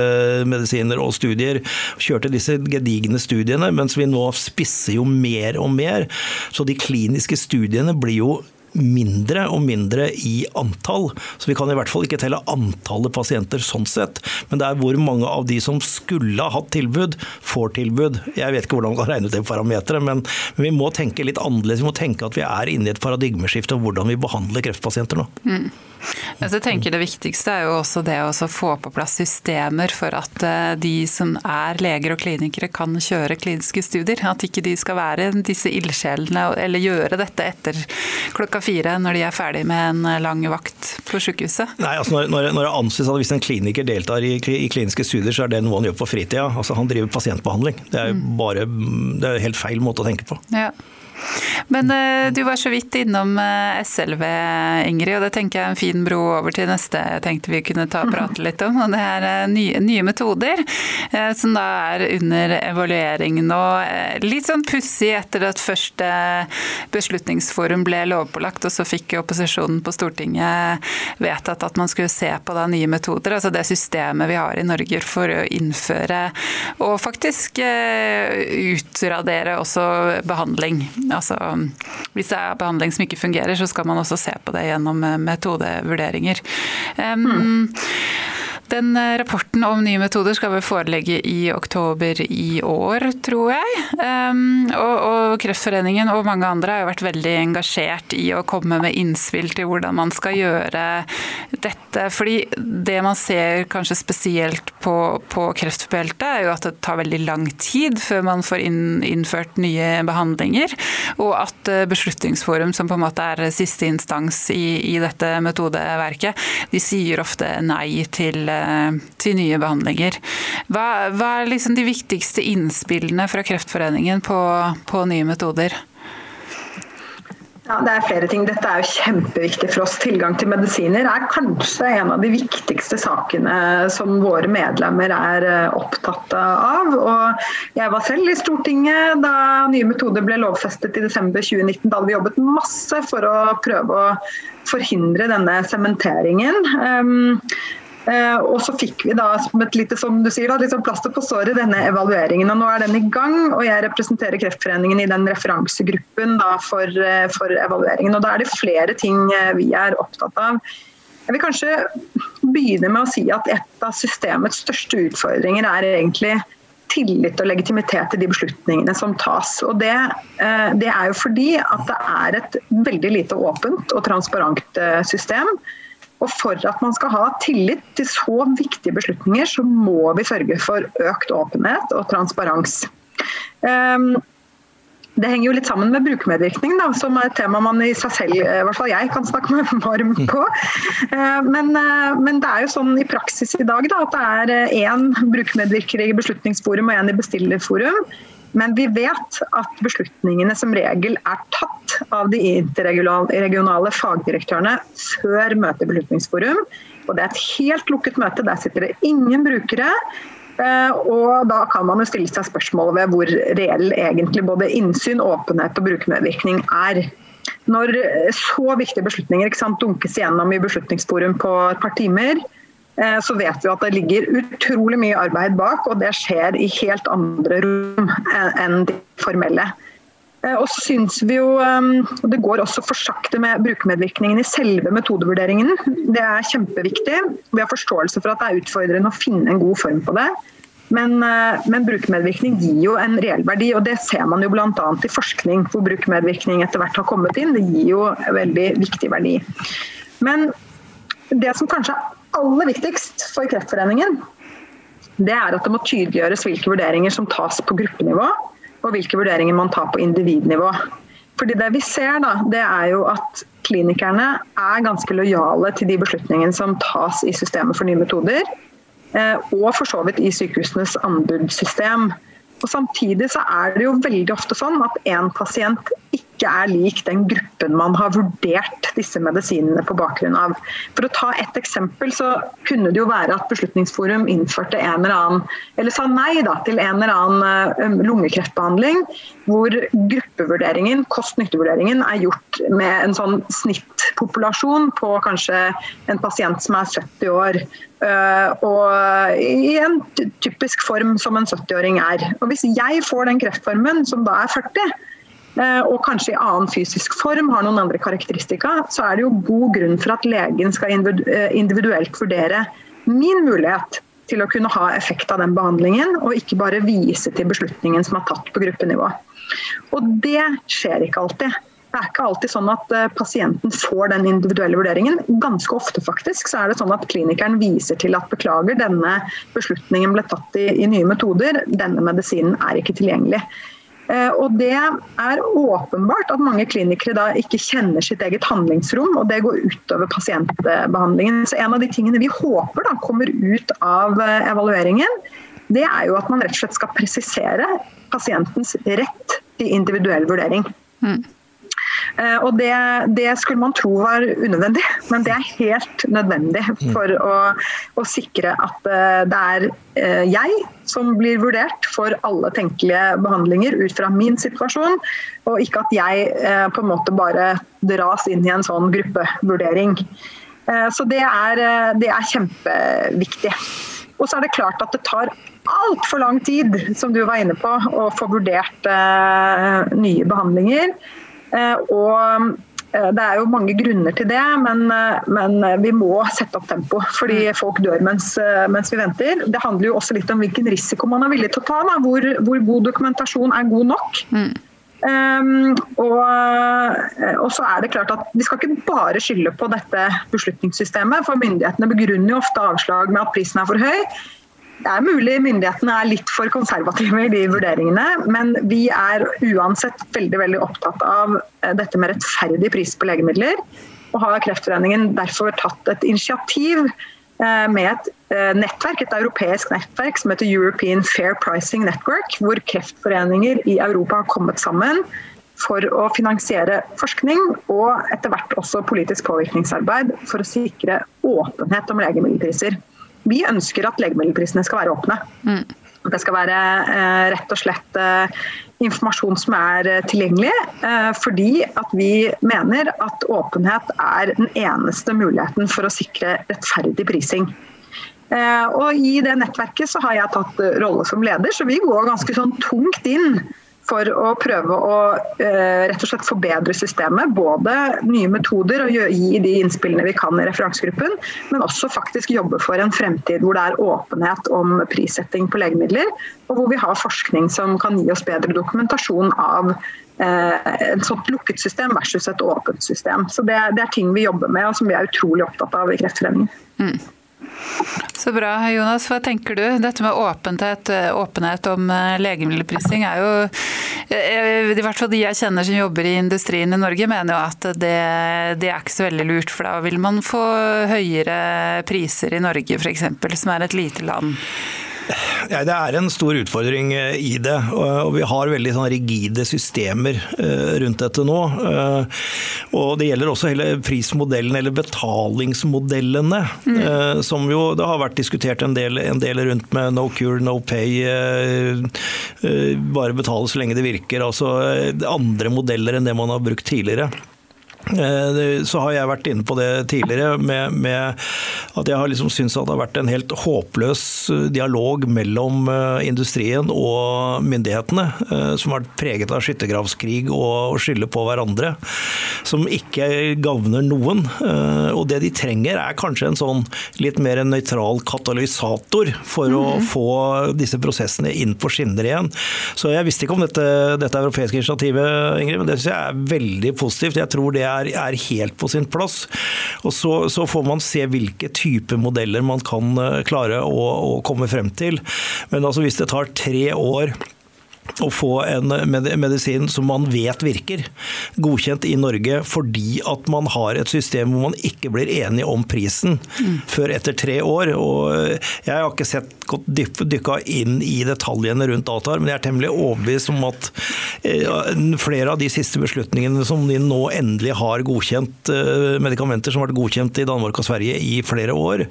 medisiner og studier. Kjørte disse gedigne studiene, mens vi nå spisser jo mer og mer. Så de kliniske studiene blir jo mindre og mindre i antall. Så vi kan i hvert fall ikke telle antallet pasienter sånn sett. Men det er hvor mange av de som skulle ha hatt tilbud, får tilbud. Jeg vet ikke hvordan man kan regne ut det parameteret, men, vi må tenke litt annerledes. Vi må tenke at vi er inne i et paradigmeskifte om hvordan vi behandler kreftpasienter nå. Mm. Men så tenker Det viktigste er jo også det å få på plass systemer for at eh, de som er leger og klinikere kan kjøre kliniske studier. At ikke de skal være disse ildsjelene eller gjøre dette etter klokka fire når de er ferdig med en lang vakt på sykehuset? Nei, altså når, når, det anses at Hvis en kliniker deltar i, i, kliniske studier, så er det noe han gjør på fritida. Altså, han driver pasientbehandling. Det er, jo bare, det er helt feil måte å tenke på. Ja. Men uh, du var så vidt innom eh, SLV, Ingrid, og det tenker jeg er en fin bro over til neste jeg tenkte vi kunne ta og prate litt om. Og det er uh, nye, nye, metoder, som da er under evaluering nå. litt sånn pussig etter at første Beslutningsforum ble lovpålagt, og så fikk opposisjonen på Stortinget vedtatt at man skulle se på da nye metoder. Altså det systemet vi har i Norge for å innføre og faktisk utradere også behandling. Altså, hvis det er behandling som ikke fungerer, så skal man også se på det gjennom eh, metodevurderinger. Um, mm. Den eh, rapporten om nye metoder skal vel forelegge i oktober i år, tror jeg. Um, og, Kreftforeningen og mange andre har jo vært veldig engasjert i å komme med innspill til hvordan man skal gjøre dette. Fordi det man ser kanskje spesielt på, på er jo at det tar veldig lang tid før man får inn, innført nye behandlinger. Og at eh, Beslutningsforum, som på en måte er siste instans i, i dette metodeverket, de sier ofte nei til Eh, til nye behandlinger. Hva, hva er liksom de viktigste innspillene fra Kreftforeningen på, på nye metoder? Ja, Det er flere ting. Dette er jo kjempeviktig for oss. Tilgang til medisiner er kanskje en av de viktigste sakene som våre medlemmer er eh, opptatt av. Og jeg var selv i Stortinget da nye metoder ble lovfestet i desember 2019. Da hadde vi jobbet masse for å prøve å forhindre denne sementeringen. Eh, og så fikk vi da som et lite som du sier da, liksom plaster på såret denne evalueringen. og Nå er den i gang, og jeg representerer Kreftforeningen i den referansegruppen da, for, eh, for, evalueringen. og Da er det flere ting eh, vi er opptatt av. Jeg vil kanskje begynne med å si at et av systemets største utfordringer er egentlig tillit og legitimitet til de beslutningene som tas. Og det, det er jo fordi at det er et veldig lite åpent og transparent system og For at man skal ha tillit til så viktige beslutninger, så må vi sørge for økt åpenhet og transparens. Um, det henger jo litt sammen med brukermedvirkning, som er et tema man i seg selv, i hvert fall jeg, kan snakke meg varm på. Ehm, men, eh, men, det er jo sånn i praksis i dag da, at det er én eh, brukermedvirker i Beslutningsforum og én i Bestillerforum. Men vi vet at beslutningene som regel er tatt av de interregionale fagdirektørene før møtet i Beslutningsforum. Og det er et helt lukket møte. Der sitter det ingen brukere. Og da kan man jo stille seg spørsmål ved hvor reell egentlig både innsyn, åpenhet og brukermedvirkning er. Når så viktige beslutninger sant, dunkes igjennom i Beslutningsforum på et par timer, Eh, så vet vi at det ligger utrolig mye arbeid bak, og det skjer i helt andre rom enn de formelle. Og så syns vi jo, ehm, Det går også for sakte med brukermedvirkningen i selve metodevurderingen. Det er kjempeviktig. Vi har forståelse for at det er utfordrende å finne en god form på det. Men, eh, men brukermedvirkning gir jo en reell verdi, og det ser man jo bl.a. i forskning hvor brukermedvirkning etter hvert har kommet inn. Det gir jo veldig viktig verdi. Men det som kanskje er aller viktigst for Kreftforeningen, det er at det må tydeliggjøres hvilke vurderinger som tas på gruppenivå, og hvilke vurderinger man tar på individnivå. Fordi Det vi ser, da, det er jo at klinikerne er ganske lojale til de beslutningene som tas i systemet for nye metoder, eh, og for så vidt i sykehusenes anbudssystem. Og Samtidig så er det jo veldig ofte sånn at en pasient ikke er lik den gruppen man har vurdert disse medisinene på bakgrunn av. For å ta et eksempel så kunne det jo være at Beslutningsforum innførte en eller annen, eller sa nei da, til en eller annen lungekreftbehandling hvor gruppevurderingen, kost-nytte-vurderingen er gjort med en sånn snittpopulasjon på kanskje en pasient som er 70 år. Eh, og i en typisk form som en 70-åring er. Og Hvis jeg får den kreftformen, som da er 40, eh, og kanskje i annen fysisk form, har noen andre karakteristika, så er det jo god grunn for at legen skal eh, individuelt vurdere min mulighet til å kunne ha effekt av den behandlingen, og ikke bare vise til beslutningen som er tatt på gruppenivå. Og det skjer ikke alltid. Det er ikke alltid sånn at eh, pasienten får den individuelle vurderingen. Ganske ofte faktisk så er det sånn at klinikeren viser til at beklager, denne beslutningen ble tatt i, i nye metoder, denne medisinen er ikke tilgjengelig. Eh, og Det er åpenbart at mange klinikere da ikke kjenner sitt eget handlingsrom, og det går utover pasientbehandlingen. Så En av de tingene vi håper da kommer ut av eh, evalueringen, det er jo at man rett og slett skal presisere pasientens rett til individuell vurdering. Mm. Eh, og det, det, skulle man tro var unødvendig, men det er helt nødvendig for å, å sikre at eh, det er eh, jeg som blir vurdert for alle tenkelige behandlinger ut fra min situasjon, og ikke at jeg på en måte bare dras inn i en sånn gruppevurdering. Så det er, det er kjempeviktig. Og så er det klart at det tar altfor lang tid, som du var inne på, å få vurdert nye behandlinger. Eh, og eh, det er jo mange grunner til det, men, eh, men, vi må sette opp tempo. Fordi mm. folk dør mens, mens, vi venter. Det handler jo også litt om hvilken risiko man er villig til å ta. Hvor, hvor, god dokumentasjon er god nok. Mm. Um, og, og, så er det klart at Vi skal ikke bare skylde på dette beslutningssystemet. for Myndighetene begrunner jo ofte avslag med at prisen er for høy. Det er mulig myndighetene er litt for konservative i de vurderingene, men vi er uansett veldig, veldig opptatt av eh, dette med rettferdig pris på legemidler. Og har Kreftforeningen derfor tatt et initiativ eh, med et eh, nettverk, et europeisk nettverk som heter European Fair Pricing Network, hvor kreftforeninger i Europa har kommet sammen for å finansiere forskning og etter hvert også politisk påvirkningsarbeid for å sikre åpenhet om legemiddelpriser. Vi ønsker at legemiddelprisene skal være åpne. Mm. Det skal være eh, rett og slett eh, informasjon som er eh, tilgjengelig. Eh, fordi at vi mener at åpenhet er den eneste muligheten for å sikre rettferdig prising. Eh, og I det nettverket så har jeg tatt rolle som leder, så vi går ganske sånn tungt inn for å prøve å eh, rett og slett forbedre systemet. Både nye metoder og gi de innspillene vi kan i referansegruppen, men også faktisk jobbe for en fremtid hvor det er åpenhet om prissetting på legemidler, og hvor vi har forskning som kan gi oss bedre dokumentasjon av eh, et sånt lukket system versus et åpent system. Så det, det, er ting vi jobber med og som vi er utrolig opptatt av i Kreftforeningen. Mm. Så bra, Jonas. Hva tenker du? Dette med åpenhet, åpenhet om eh, legemiddelprising er jo eh, I hvert fall de jeg kjenner som jobber i industrien i Norge, mener jo at det, det er ikke så veldig lurt. For da vil man få høyere priser i Norge f.eks., som er et lite land. Ja, det er en stor utfordring eh, i det. og Vi har veldig sånn rigide systemer eh, rundt dette nå. Eh, og Det gjelder også hele prismodellen, eller betalingsmodellene. Mm. Som jo det har vært diskutert en del, en del, rundt med no cure, no pay. Bare betale så lenge det virker. Altså andre modeller enn det man har brukt tidligere. Eh, så har jeg vært inne på det tidligere med, med at jeg har liksom syntes at det har vært en helt håpløs eh, dialog mellom eh, industrien og myndighetene, som har vært preget av skyttergravskrig og skylde på hverandre, som ikke gagner noen. Og det de trenger er kanskje en sånn litt mer nøytral katalysator for mm -hmm. å mhm. få disse prosessene inn på skinner igjen. Så jeg visste ikke om dette, dette europeiske initiativet, Ingrid, men det syns jeg er veldig positivt. Jeg tror det er er, er helt på sin plass. Og så, så, får man se hvilke type modeller man kan eh, klare å, å komme frem til. Men altså hvis det tar tre år å få en medisin som man vet virker, godkjent i Norge fordi at man har et system hvor man ikke blir enige om prisen mm. før etter tre år. Og jeg har ikke sett godt dykka inn i detaljene rundt dataer, men jeg er temmelig overbevist om at eh, flere av de siste beslutningene som de nå endelig har godkjent, eh, medikamenter som har vært godkjent i Danmark og Sverige i flere år,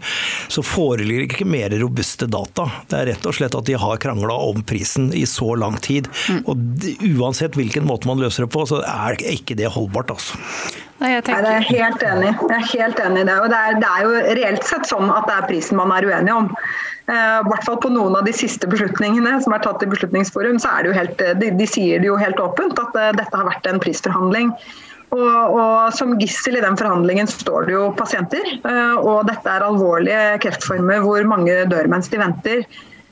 så foreligger ikke mer robuste data. Det er rett og slett at de har krangla om prisen i så lang tid. Mm. Og uansett hvilken måte man løser det på, så er ikke det holdbart. altså. Nei, jeg, tenker... Nei, jeg er helt enig. Jeg er helt enig i det. Og det er, det er, jo reelt sett sånn at det er prisen man er uenig om. Uh, I hvert fall på noen av de siste beslutningene som er tatt i Beslutningsforum, så er det jo helt, de, de sier det jo helt åpent at uh, dette har vært en prisforhandling. Og, og, Som gissel i den forhandlingen står det jo pasienter. Uh, og dette er alvorlige kreftformer hvor mange dør mens de venter.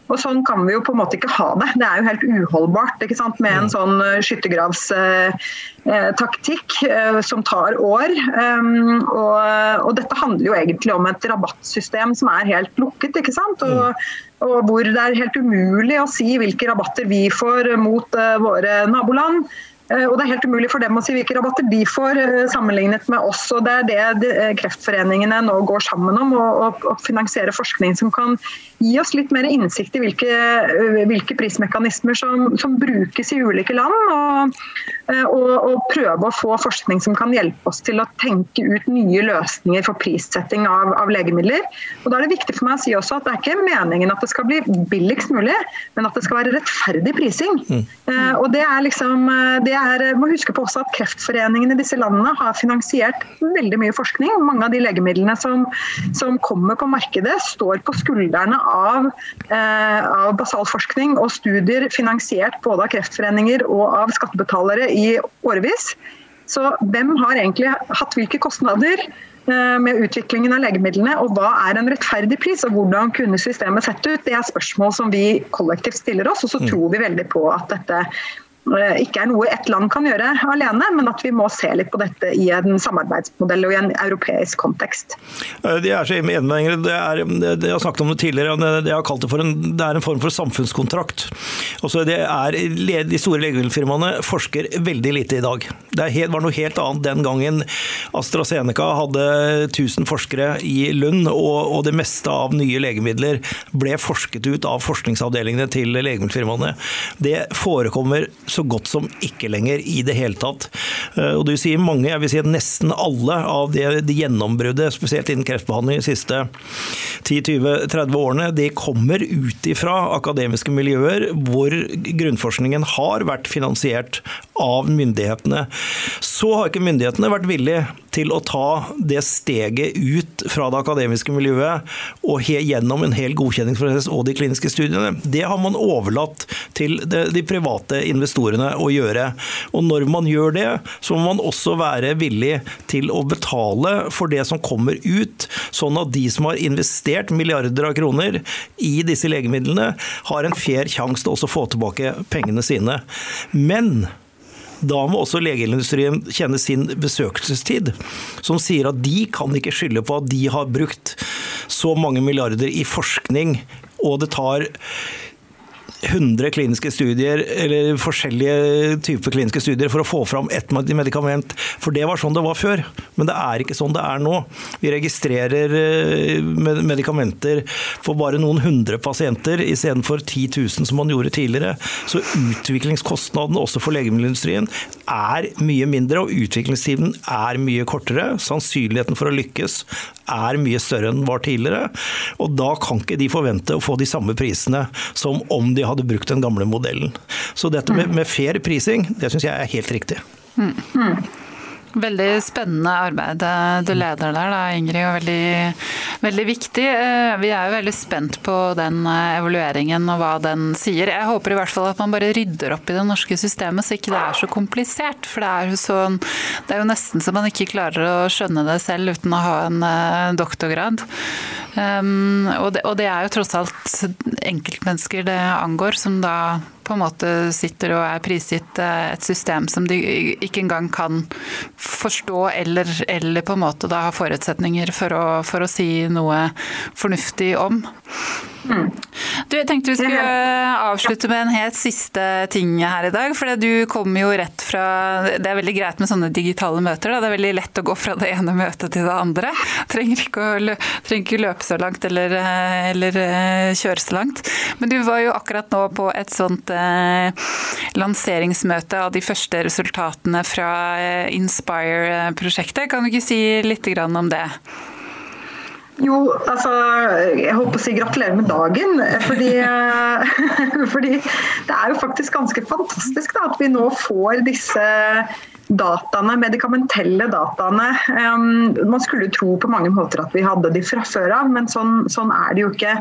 Og Sånn kan vi jo på en måte ikke ha det. Det er jo helt uholdbart ikke sant? med en mm. sånn eh, skyttergravstaktikk eh, eh, som tar år. Um, og, og, Dette handler jo egentlig om et rabattsystem som er helt lukket. ikke sant? Og, mm. og hvor det er helt umulig å si hvilke rabatter vi får mot våre naboland. Eh, og det er helt umulig for dem å si hvilke rabatter de får eh, sammenlignet med oss. og Det er det eh, kreftforeningene nå går sammen om, å finansiere forskning som kan gi oss litt mer innsikt i hvilke, hvilke prismekanismer som, som, brukes i ulike land. Og, og, og, prøve å få forskning som kan hjelpe oss til å tenke ut nye løsninger for prissetting av, av legemidler. Og Da er det viktig for meg å si også at det er ikke meningen at det skal bli billigst mulig, men at det skal være rettferdig prising. Mm. Og det er liksom det er, må huske på også at Kreftforeningen i disse landene har finansiert veldig mye forskning. Mange av de legemidlene som, som kommer på markedet, står på skuldrene av, eh, av basalforskning og studier finansiert både av kreftforeninger og av skattebetalere i årevis. Så hvem har egentlig hatt hvilke kostnader? Eh, med utviklingen av legemidlene, og hva er en rettferdig pris, og hvordan kunne systemet sett ut? Det er spørsmål som vi kollektivt stiller oss, og så mm. tror vi veldig på at dette Eh, ikke er noe ett land kan gjøre alene, men at vi må se litt på dette i en samarbeidsmodell og i en europeisk kontekst. Eh, de er så enig med. Det er, jeg har snakket om det tidligere, jeg har kalt det for en, det er en form for samfunnskontrakt. Også det er, de store legemiddelfirmaene forsker veldig lite i dag. Det helt, var noe helt annet den gangen AstraZeneca hadde 1000 forskere i Lund, og, og det meste av nye legemidler ble forsket ut av forskningsavdelingene til legemiddelfirmaene. Det forekommer så godt som ikke lenger i det hele tatt. Eh, og du sier mange, jeg vil si at nesten alle av det, de gjennombruddet, spesielt innen kreftbehandling de siste 10-20-30 årene, de kommer ut ifra akademiske miljøer hvor grunnforskningen har vært finansiert av myndighetene. Så har ikke myndighetene vært villige til å ta det steget ut fra det akademiske miljøet og gjennom en hel godkjenningsprosess og de kliniske studiene. Det har man overlatt til de private investorene å gjøre. Og når man gjør det, så må man også være villig til å betale for det som kommer ut, sånn at de som har investert milliarder av kroner i disse legemidlene, har en fair sjanse til å få tilbake pengene sine. Men da må også legeindustrien kjenne sin besøkelsestid, som sier at de kan ikke skylde på at de har brukt så mange milliarder i forskning, og det tar 100 kliniske studier, eller forskjellige typer kliniske studier for å få fram ett medikament. For det var sånn det var før, men det er ikke sånn det er nå. Vi registrerer eh, medikamenter for bare noen hundre pasienter istedenfor 10 000 som man gjorde tidligere. Så utviklingskostnadene også for legemiddelindustrien er mye mindre, og utviklingstiden er mye kortere. Sannsynligheten for å lykkes er mye større enn den var tidligere. Og da kan ikke de forvente å få de samme prisene som om de hadde brukt den gamle modellen. Så dette med, med fair prising, det syns jeg er helt riktig. Mm. Veldig spennende arbeid du leder der, da, Ingrid, og veldig, veldig, viktig. Eh, vi er jo veldig spent på den eh, evalueringen og hva den sier. Jeg håper i hvert fall at man bare rydder opp i det norske systemet, så ikke det er så komplisert. For det er jo, sånn, det er jo nesten så man ikke klarer å skjønne det selv uten å ha en eh, doktorgrad. Um, og, det, og det er jo tross alt enkeltmennesker det angår, som da på en måte sitter og er prisgitt eh, et system som de ikke engang kan forstå eller, eller på en måte da ha forutsetninger for å, for å si noe fornuftig om. Du, jeg tenkte vi skulle avslutte med en helt siste ting her i dag. For du kommer jo rett fra Det er veldig greit med sånne digitale møter. Da. Det er veldig lett å gå fra det ene møtet til det andre. Trenger ikke å lø, trenger ikke løpe så langt eller, eller, eh, kjøre så langt. Men du var jo akkurat nå på et sånt eh, lanseringsmøte av de første resultatene fra eh, Inspire-prosjektet. Kan du ikke si litt om det? Jo, altså Jeg på å si gratulerer med dagen. Fordi, fordi det er jo faktisk ganske fantastisk da, at vi nå får disse dataene, medikamentelle dataene. Um, man skulle tro på mange måter at vi hadde de fra før av, men sånn, sånn er det jo ikke.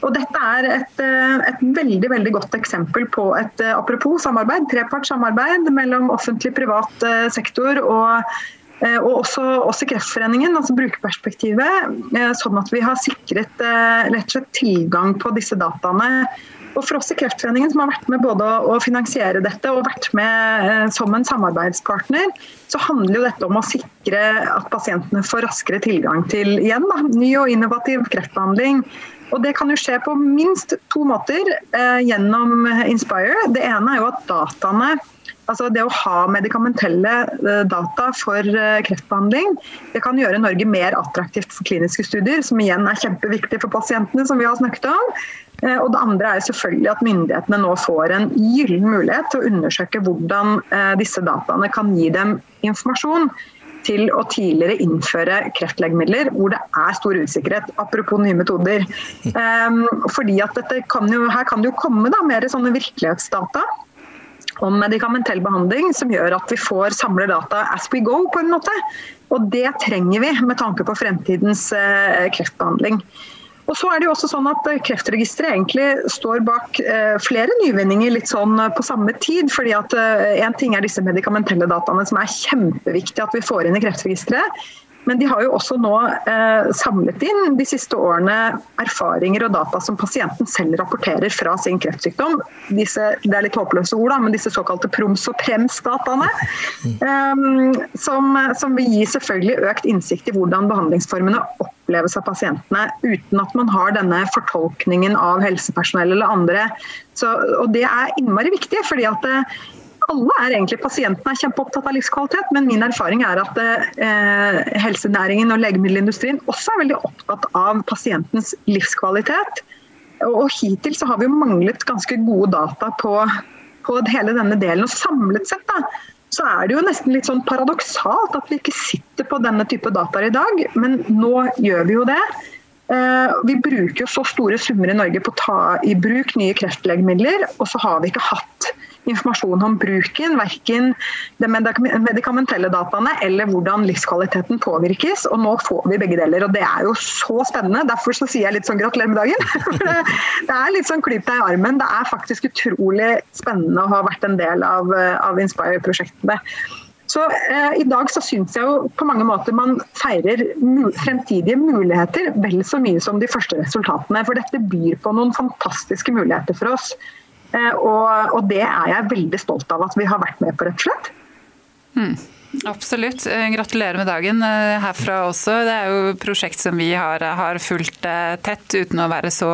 Og dette er et, et, veldig veldig godt eksempel på et apropos samarbeid, trepartssamarbeid mellom offentlig privat eh, sektor og Eh, og også, også Kreftforeningen, altså brukerperspektivet, eh, sånn at vi har sikret eh, rett og slett tilgang på disse dataene. Og For oss i Kreftforeningen som har vært med både å finansiere dette og vært med som en samarbeidspartner, så handler jo dette om å sikre at pasientene får raskere tilgang til igjen da, ny og innovativ kreftbehandling. Og Det kan jo skje på minst to måter eh, gjennom Inspire. Det ene er jo at dataene Altså det å ha medikamentelle eh, data for eh, kreftbehandling det kan gjøre Norge mer attraktivt for kliniske studier, som igjen er kjempeviktig for pasientene, som vi har snakket om. Eh, og det andre er selvfølgelig at myndighetene nå får en gyllen mulighet til å undersøke hvordan disse dataene kan gi dem informasjon til å tidligere innføre kreftlegemidler hvor det er stor usikkerhet, apropos nye metoder. Um, fordi at kan jo, Her kan det jo komme da, mer sånne virkelighetsdata om medikamentell behandling som gjør at vi får samle data as we go, på en måte. Og det trenger vi med tanke på fremtidens eh, kreftbehandling. Og så er det jo også sånn at eh, Kreftregisteret egentlig står bak eh, flere nyvinninger litt sånn på samme tid. fordi at Én ting er disse medikamentelle dataene som er kjempeviktige at vi får inn i Kreftregisteret. Men de har jo også nå eh, samlet inn de siste årene erfaringer og data som pasienten selv rapporterer fra sin kreftsykdom. Disse, det er litt håpløse ord, da, men disse såkalte proms- og prems-dataene. Um, som, som, vil gi selvfølgelig økt innsikt i hvordan behandlingsformene oppleves av pasientene, uten at man har denne fortolkningen av helsepersonell eller andre. Så, og Det er innmari viktig. fordi at eh, alle er egentlig pasientene er kjempeopptatt av livskvalitet, men min erfaring er at eh, helsenæringen og legemiddelindustrien også er veldig opptatt av pasientens livskvalitet. Og hittil så har vi jo manglet ganske gode data på, på hele denne delen. Og samlet sett da, så er det jo nesten litt sånn paradoksalt at vi ikke sitter på denne type data i dag, men nå gjør vi jo det. Eh, vi bruker jo så store summer i Norge på å ta i bruk nye kreftlegemidler, og så har vi ikke hatt informasjon om bruken, verken de medikamentelle dataene eller hvordan livskvaliteten påvirkes. Og nå får vi begge deler, og det er jo så spennende. Derfor så sier jeg litt sånn gratulerer med dagen. det er litt sånn klyp deg i armen. Det er faktisk utrolig spennende å ha vært en del av, av Inspire-prosjektene. Så eh, I dag så syns jeg jo på mange måter man feirer fremtidige muligheter vel så mye som de første resultatene. For dette byr på noen fantastiske muligheter for oss. Eh, og, og, det er jeg veldig stolt av at vi har vært med på, rett og slett. Hmm. Absolutt. Eh, gratulerer med dagen eh, herfra også. Det er jo et prosjekt som vi har, har fulgt eh, tett uten å være så,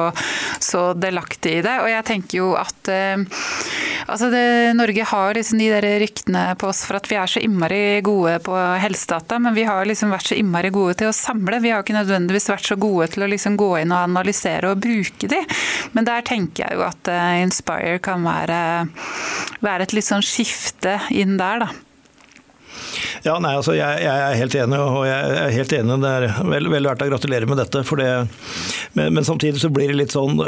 så delaktig i det. Og jeg tenker jo at altså det, Norge har liksom de der ryktene på oss for at vi er så innmari gode på helsedata, men vi har liksom vært så innmari gode til å samle. Vi har ikke nødvendigvis vært så gode til å liksom gå inn og analysere og bruke de. Men der tenker jeg jo at Inspire kan være, være et litt sånn skifte inn der, da. Ja, nei, altså jeg, jeg, er helt enig, og jeg er helt enig. Det er vel, vel verdt å gratulere med dette. Det, men, men, samtidig så blir det litt sånn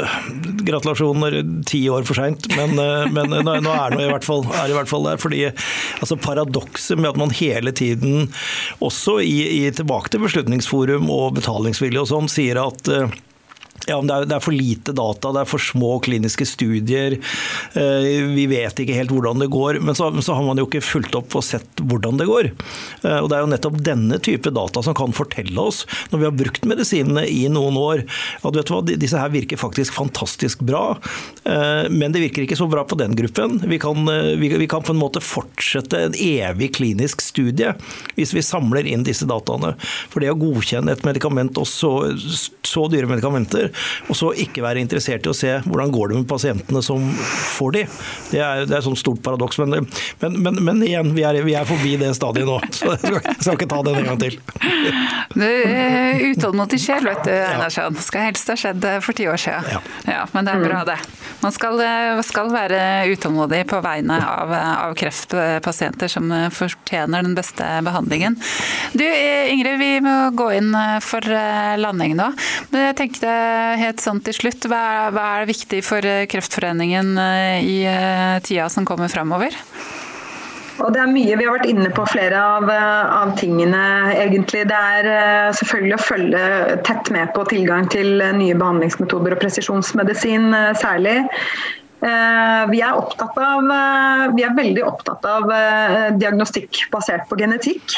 gratulasjoner ti år for seint. Men, men, nå, nå er det i hvert fall, i hvert fall der. fordi altså Paradokset med at man hele tiden, også i, i tilbake til Beslutningsforum og betalingsvilje og sånn, sier at ja, det er, det er, for lite data, det er for små kliniske studier. Eh, vi vet ikke helt hvordan det går. Men så, så, har man jo ikke fulgt opp og sett hvordan det går. Eh, og Det er jo nettopp denne type data som kan fortelle oss, når vi har brukt medisinene i noen år, at vet du hva, disse her virker faktisk fantastisk bra. Eh, men det virker ikke så bra på den gruppen. Vi kan, vi, vi kan på en måte fortsette en evig klinisk studie hvis vi samler inn disse dataene. For det å godkjenne et medikament, og så, så dyre medikamenter, og så ikke være interessert i å se hvordan går det med pasientene som får de. Det er, det er et sånt stort paradoks. Men, men, men, men igjen, vi er, vi er, forbi det stadiet nå, så jeg skal, jeg skal ikke ta den en gang til. Du er utålmodig sjel, vet du, Einarsson. Skal helst ha skjedd for ti år siden. Ja. ja. men det er bra, det. Man skal, skal være utålmodig på vegne av, av, kreftpasienter som fortjener den beste behandlingen. Du Ingrid, vi må gå inn for landing nå. Men jeg tenkte helt sånn til slutt, hva er, hva er viktig for eh, Kreftforeningen eh, i eh, tida som kommer framover? Og det er mye Vi har vært inne på flere av, av, tingene, egentlig. Det er selvfølgelig å følge tett med på tilgang til nye behandlingsmetoder og presisjonsmedisin særlig. Eh, vi er, av, eh, vi er, veldig opptatt av eh, diagnostikk basert på genetikk.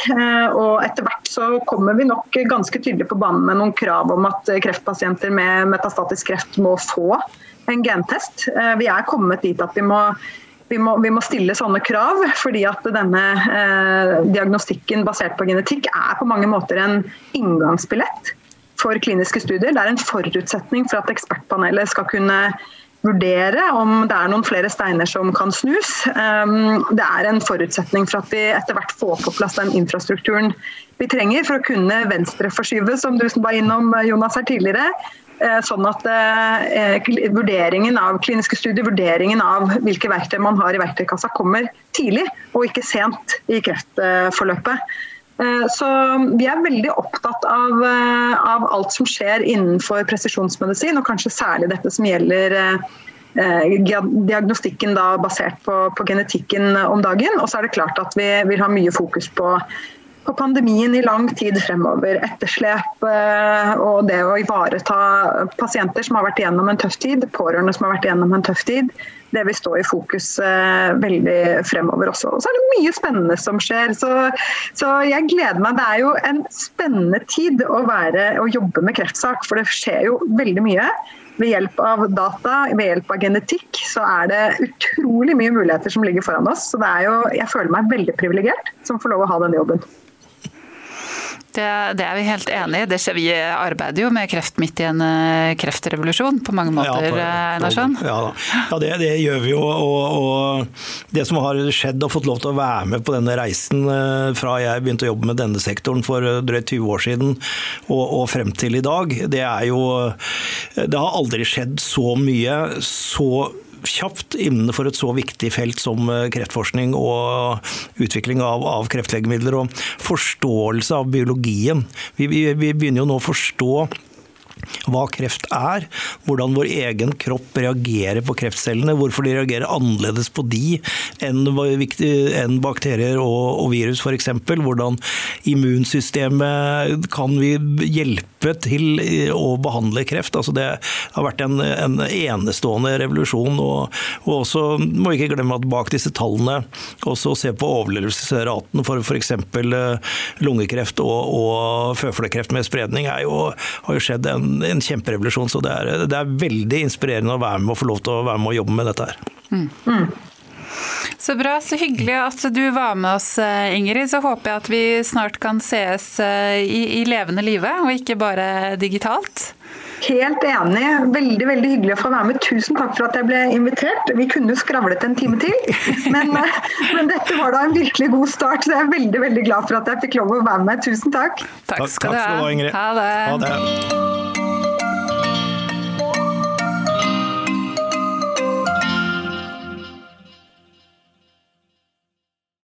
Og etter hvert så kommer vi nok ganske tydelig på banen med noen krav om at kreftpasienter med metastatisk kreft må få en gentest. Vi er kommet dit at vi må, vi må, vi må stille sånne krav, fordi at denne diagnostikken basert på genetikk er på mange måter en inngangsbillett for kliniske studier. Det er en forutsetning for at ekspertpanelet skal kunne vurdere om det er noen flere steiner som kan snus. Ehm, det er en forutsetning for at vi etter hvert får på plass den infrastrukturen vi trenger for å kunne venstreforskyve, som du var innom Jonas her tidligere. Eh, sånn at eh, vurderingen av kliniske studier, vurderingen av hvilke verktøy man har i verktøykassa, kommer tidlig og ikke sent i kreftforløpet. Eh, så vi er veldig opptatt av, eh, av, alt som skjer innenfor presisjonsmedisin, og kanskje særlig dette som gjelder eh, diagnostikken basert på, på, genetikken om dagen. Og så er det klart at vi vil ha mye fokus på, på pandemien i lang tid fremover. Etterslep og det å ivareta pasienter som har vært igjennom en tøff tid, pårørende som har vært igjennom en tøff tid det vil stå i fokus eh, veldig fremover også. Og så er det mye spennende som skjer. Så, så, jeg gleder meg. Det er jo en spennende tid å, være, å jobbe med kreftsak, for det skjer jo veldig mye. Ved hjelp av data, ved hjelp av genetikk, så er det utrolig mye muligheter som ligger foran oss. Så jo, jeg føler meg veldig privilegert som får lov å ha denne jobben. Det, det, er vi helt enig i. Vi arbeider jo med kreft midt i en eh, kreftrevolusjon på mange måter, ja, Einarsson. Ja, ja det, det, gjør vi jo. Og, og, det som har skjedd og fått lov til å være med på denne reisen eh, fra jeg begynte å jobbe med denne sektoren for eh, drøyt 20 år siden og, og frem til i dag, det er jo Det har aldri skjedd så mye så kjapt innenfor et så viktig felt som eh, kreftforskning og utvikling av, av kreftlegemidler. Og forståelse av biologien. Vi, vi, vi begynner jo nå å forstå hva kreft er, hvordan vår egen kropp reagerer på kreftcellene, hvorfor de reagerer annerledes på de enn, bakterier og, virus f.eks. Hvordan immunsystemet kan vi hjelpe til å behandle kreft. Altså det har vært en, en enestående revolusjon. Og, og også må ikke glemme at bak disse tallene også se på overlevelsesraten for f.eks. Eh, lungekreft og, og føflekkreft med spredning er jo, har jo skjedd en en, kjemperevolusjon. Så det er, det er, veldig inspirerende å være med og få lov til å være med og jobbe med dette her. Mm. Mm. Så bra, så hyggelig at du var med oss, eh, Ingrid. Så håper jeg at vi snart kan sees eh, i, i levende live, og ikke bare digitalt. Helt enig. Veldig veldig hyggelig å få være med. Tusen takk for at jeg ble invitert. Vi kunne skravlet en time til, men, men, dette var da en virkelig god start. Så jeg er veldig veldig glad for at jeg fikk lov å være med. Tusen takk. Takk skal, takk, takk skal du ha. Ingrid. Ha det. Ha det.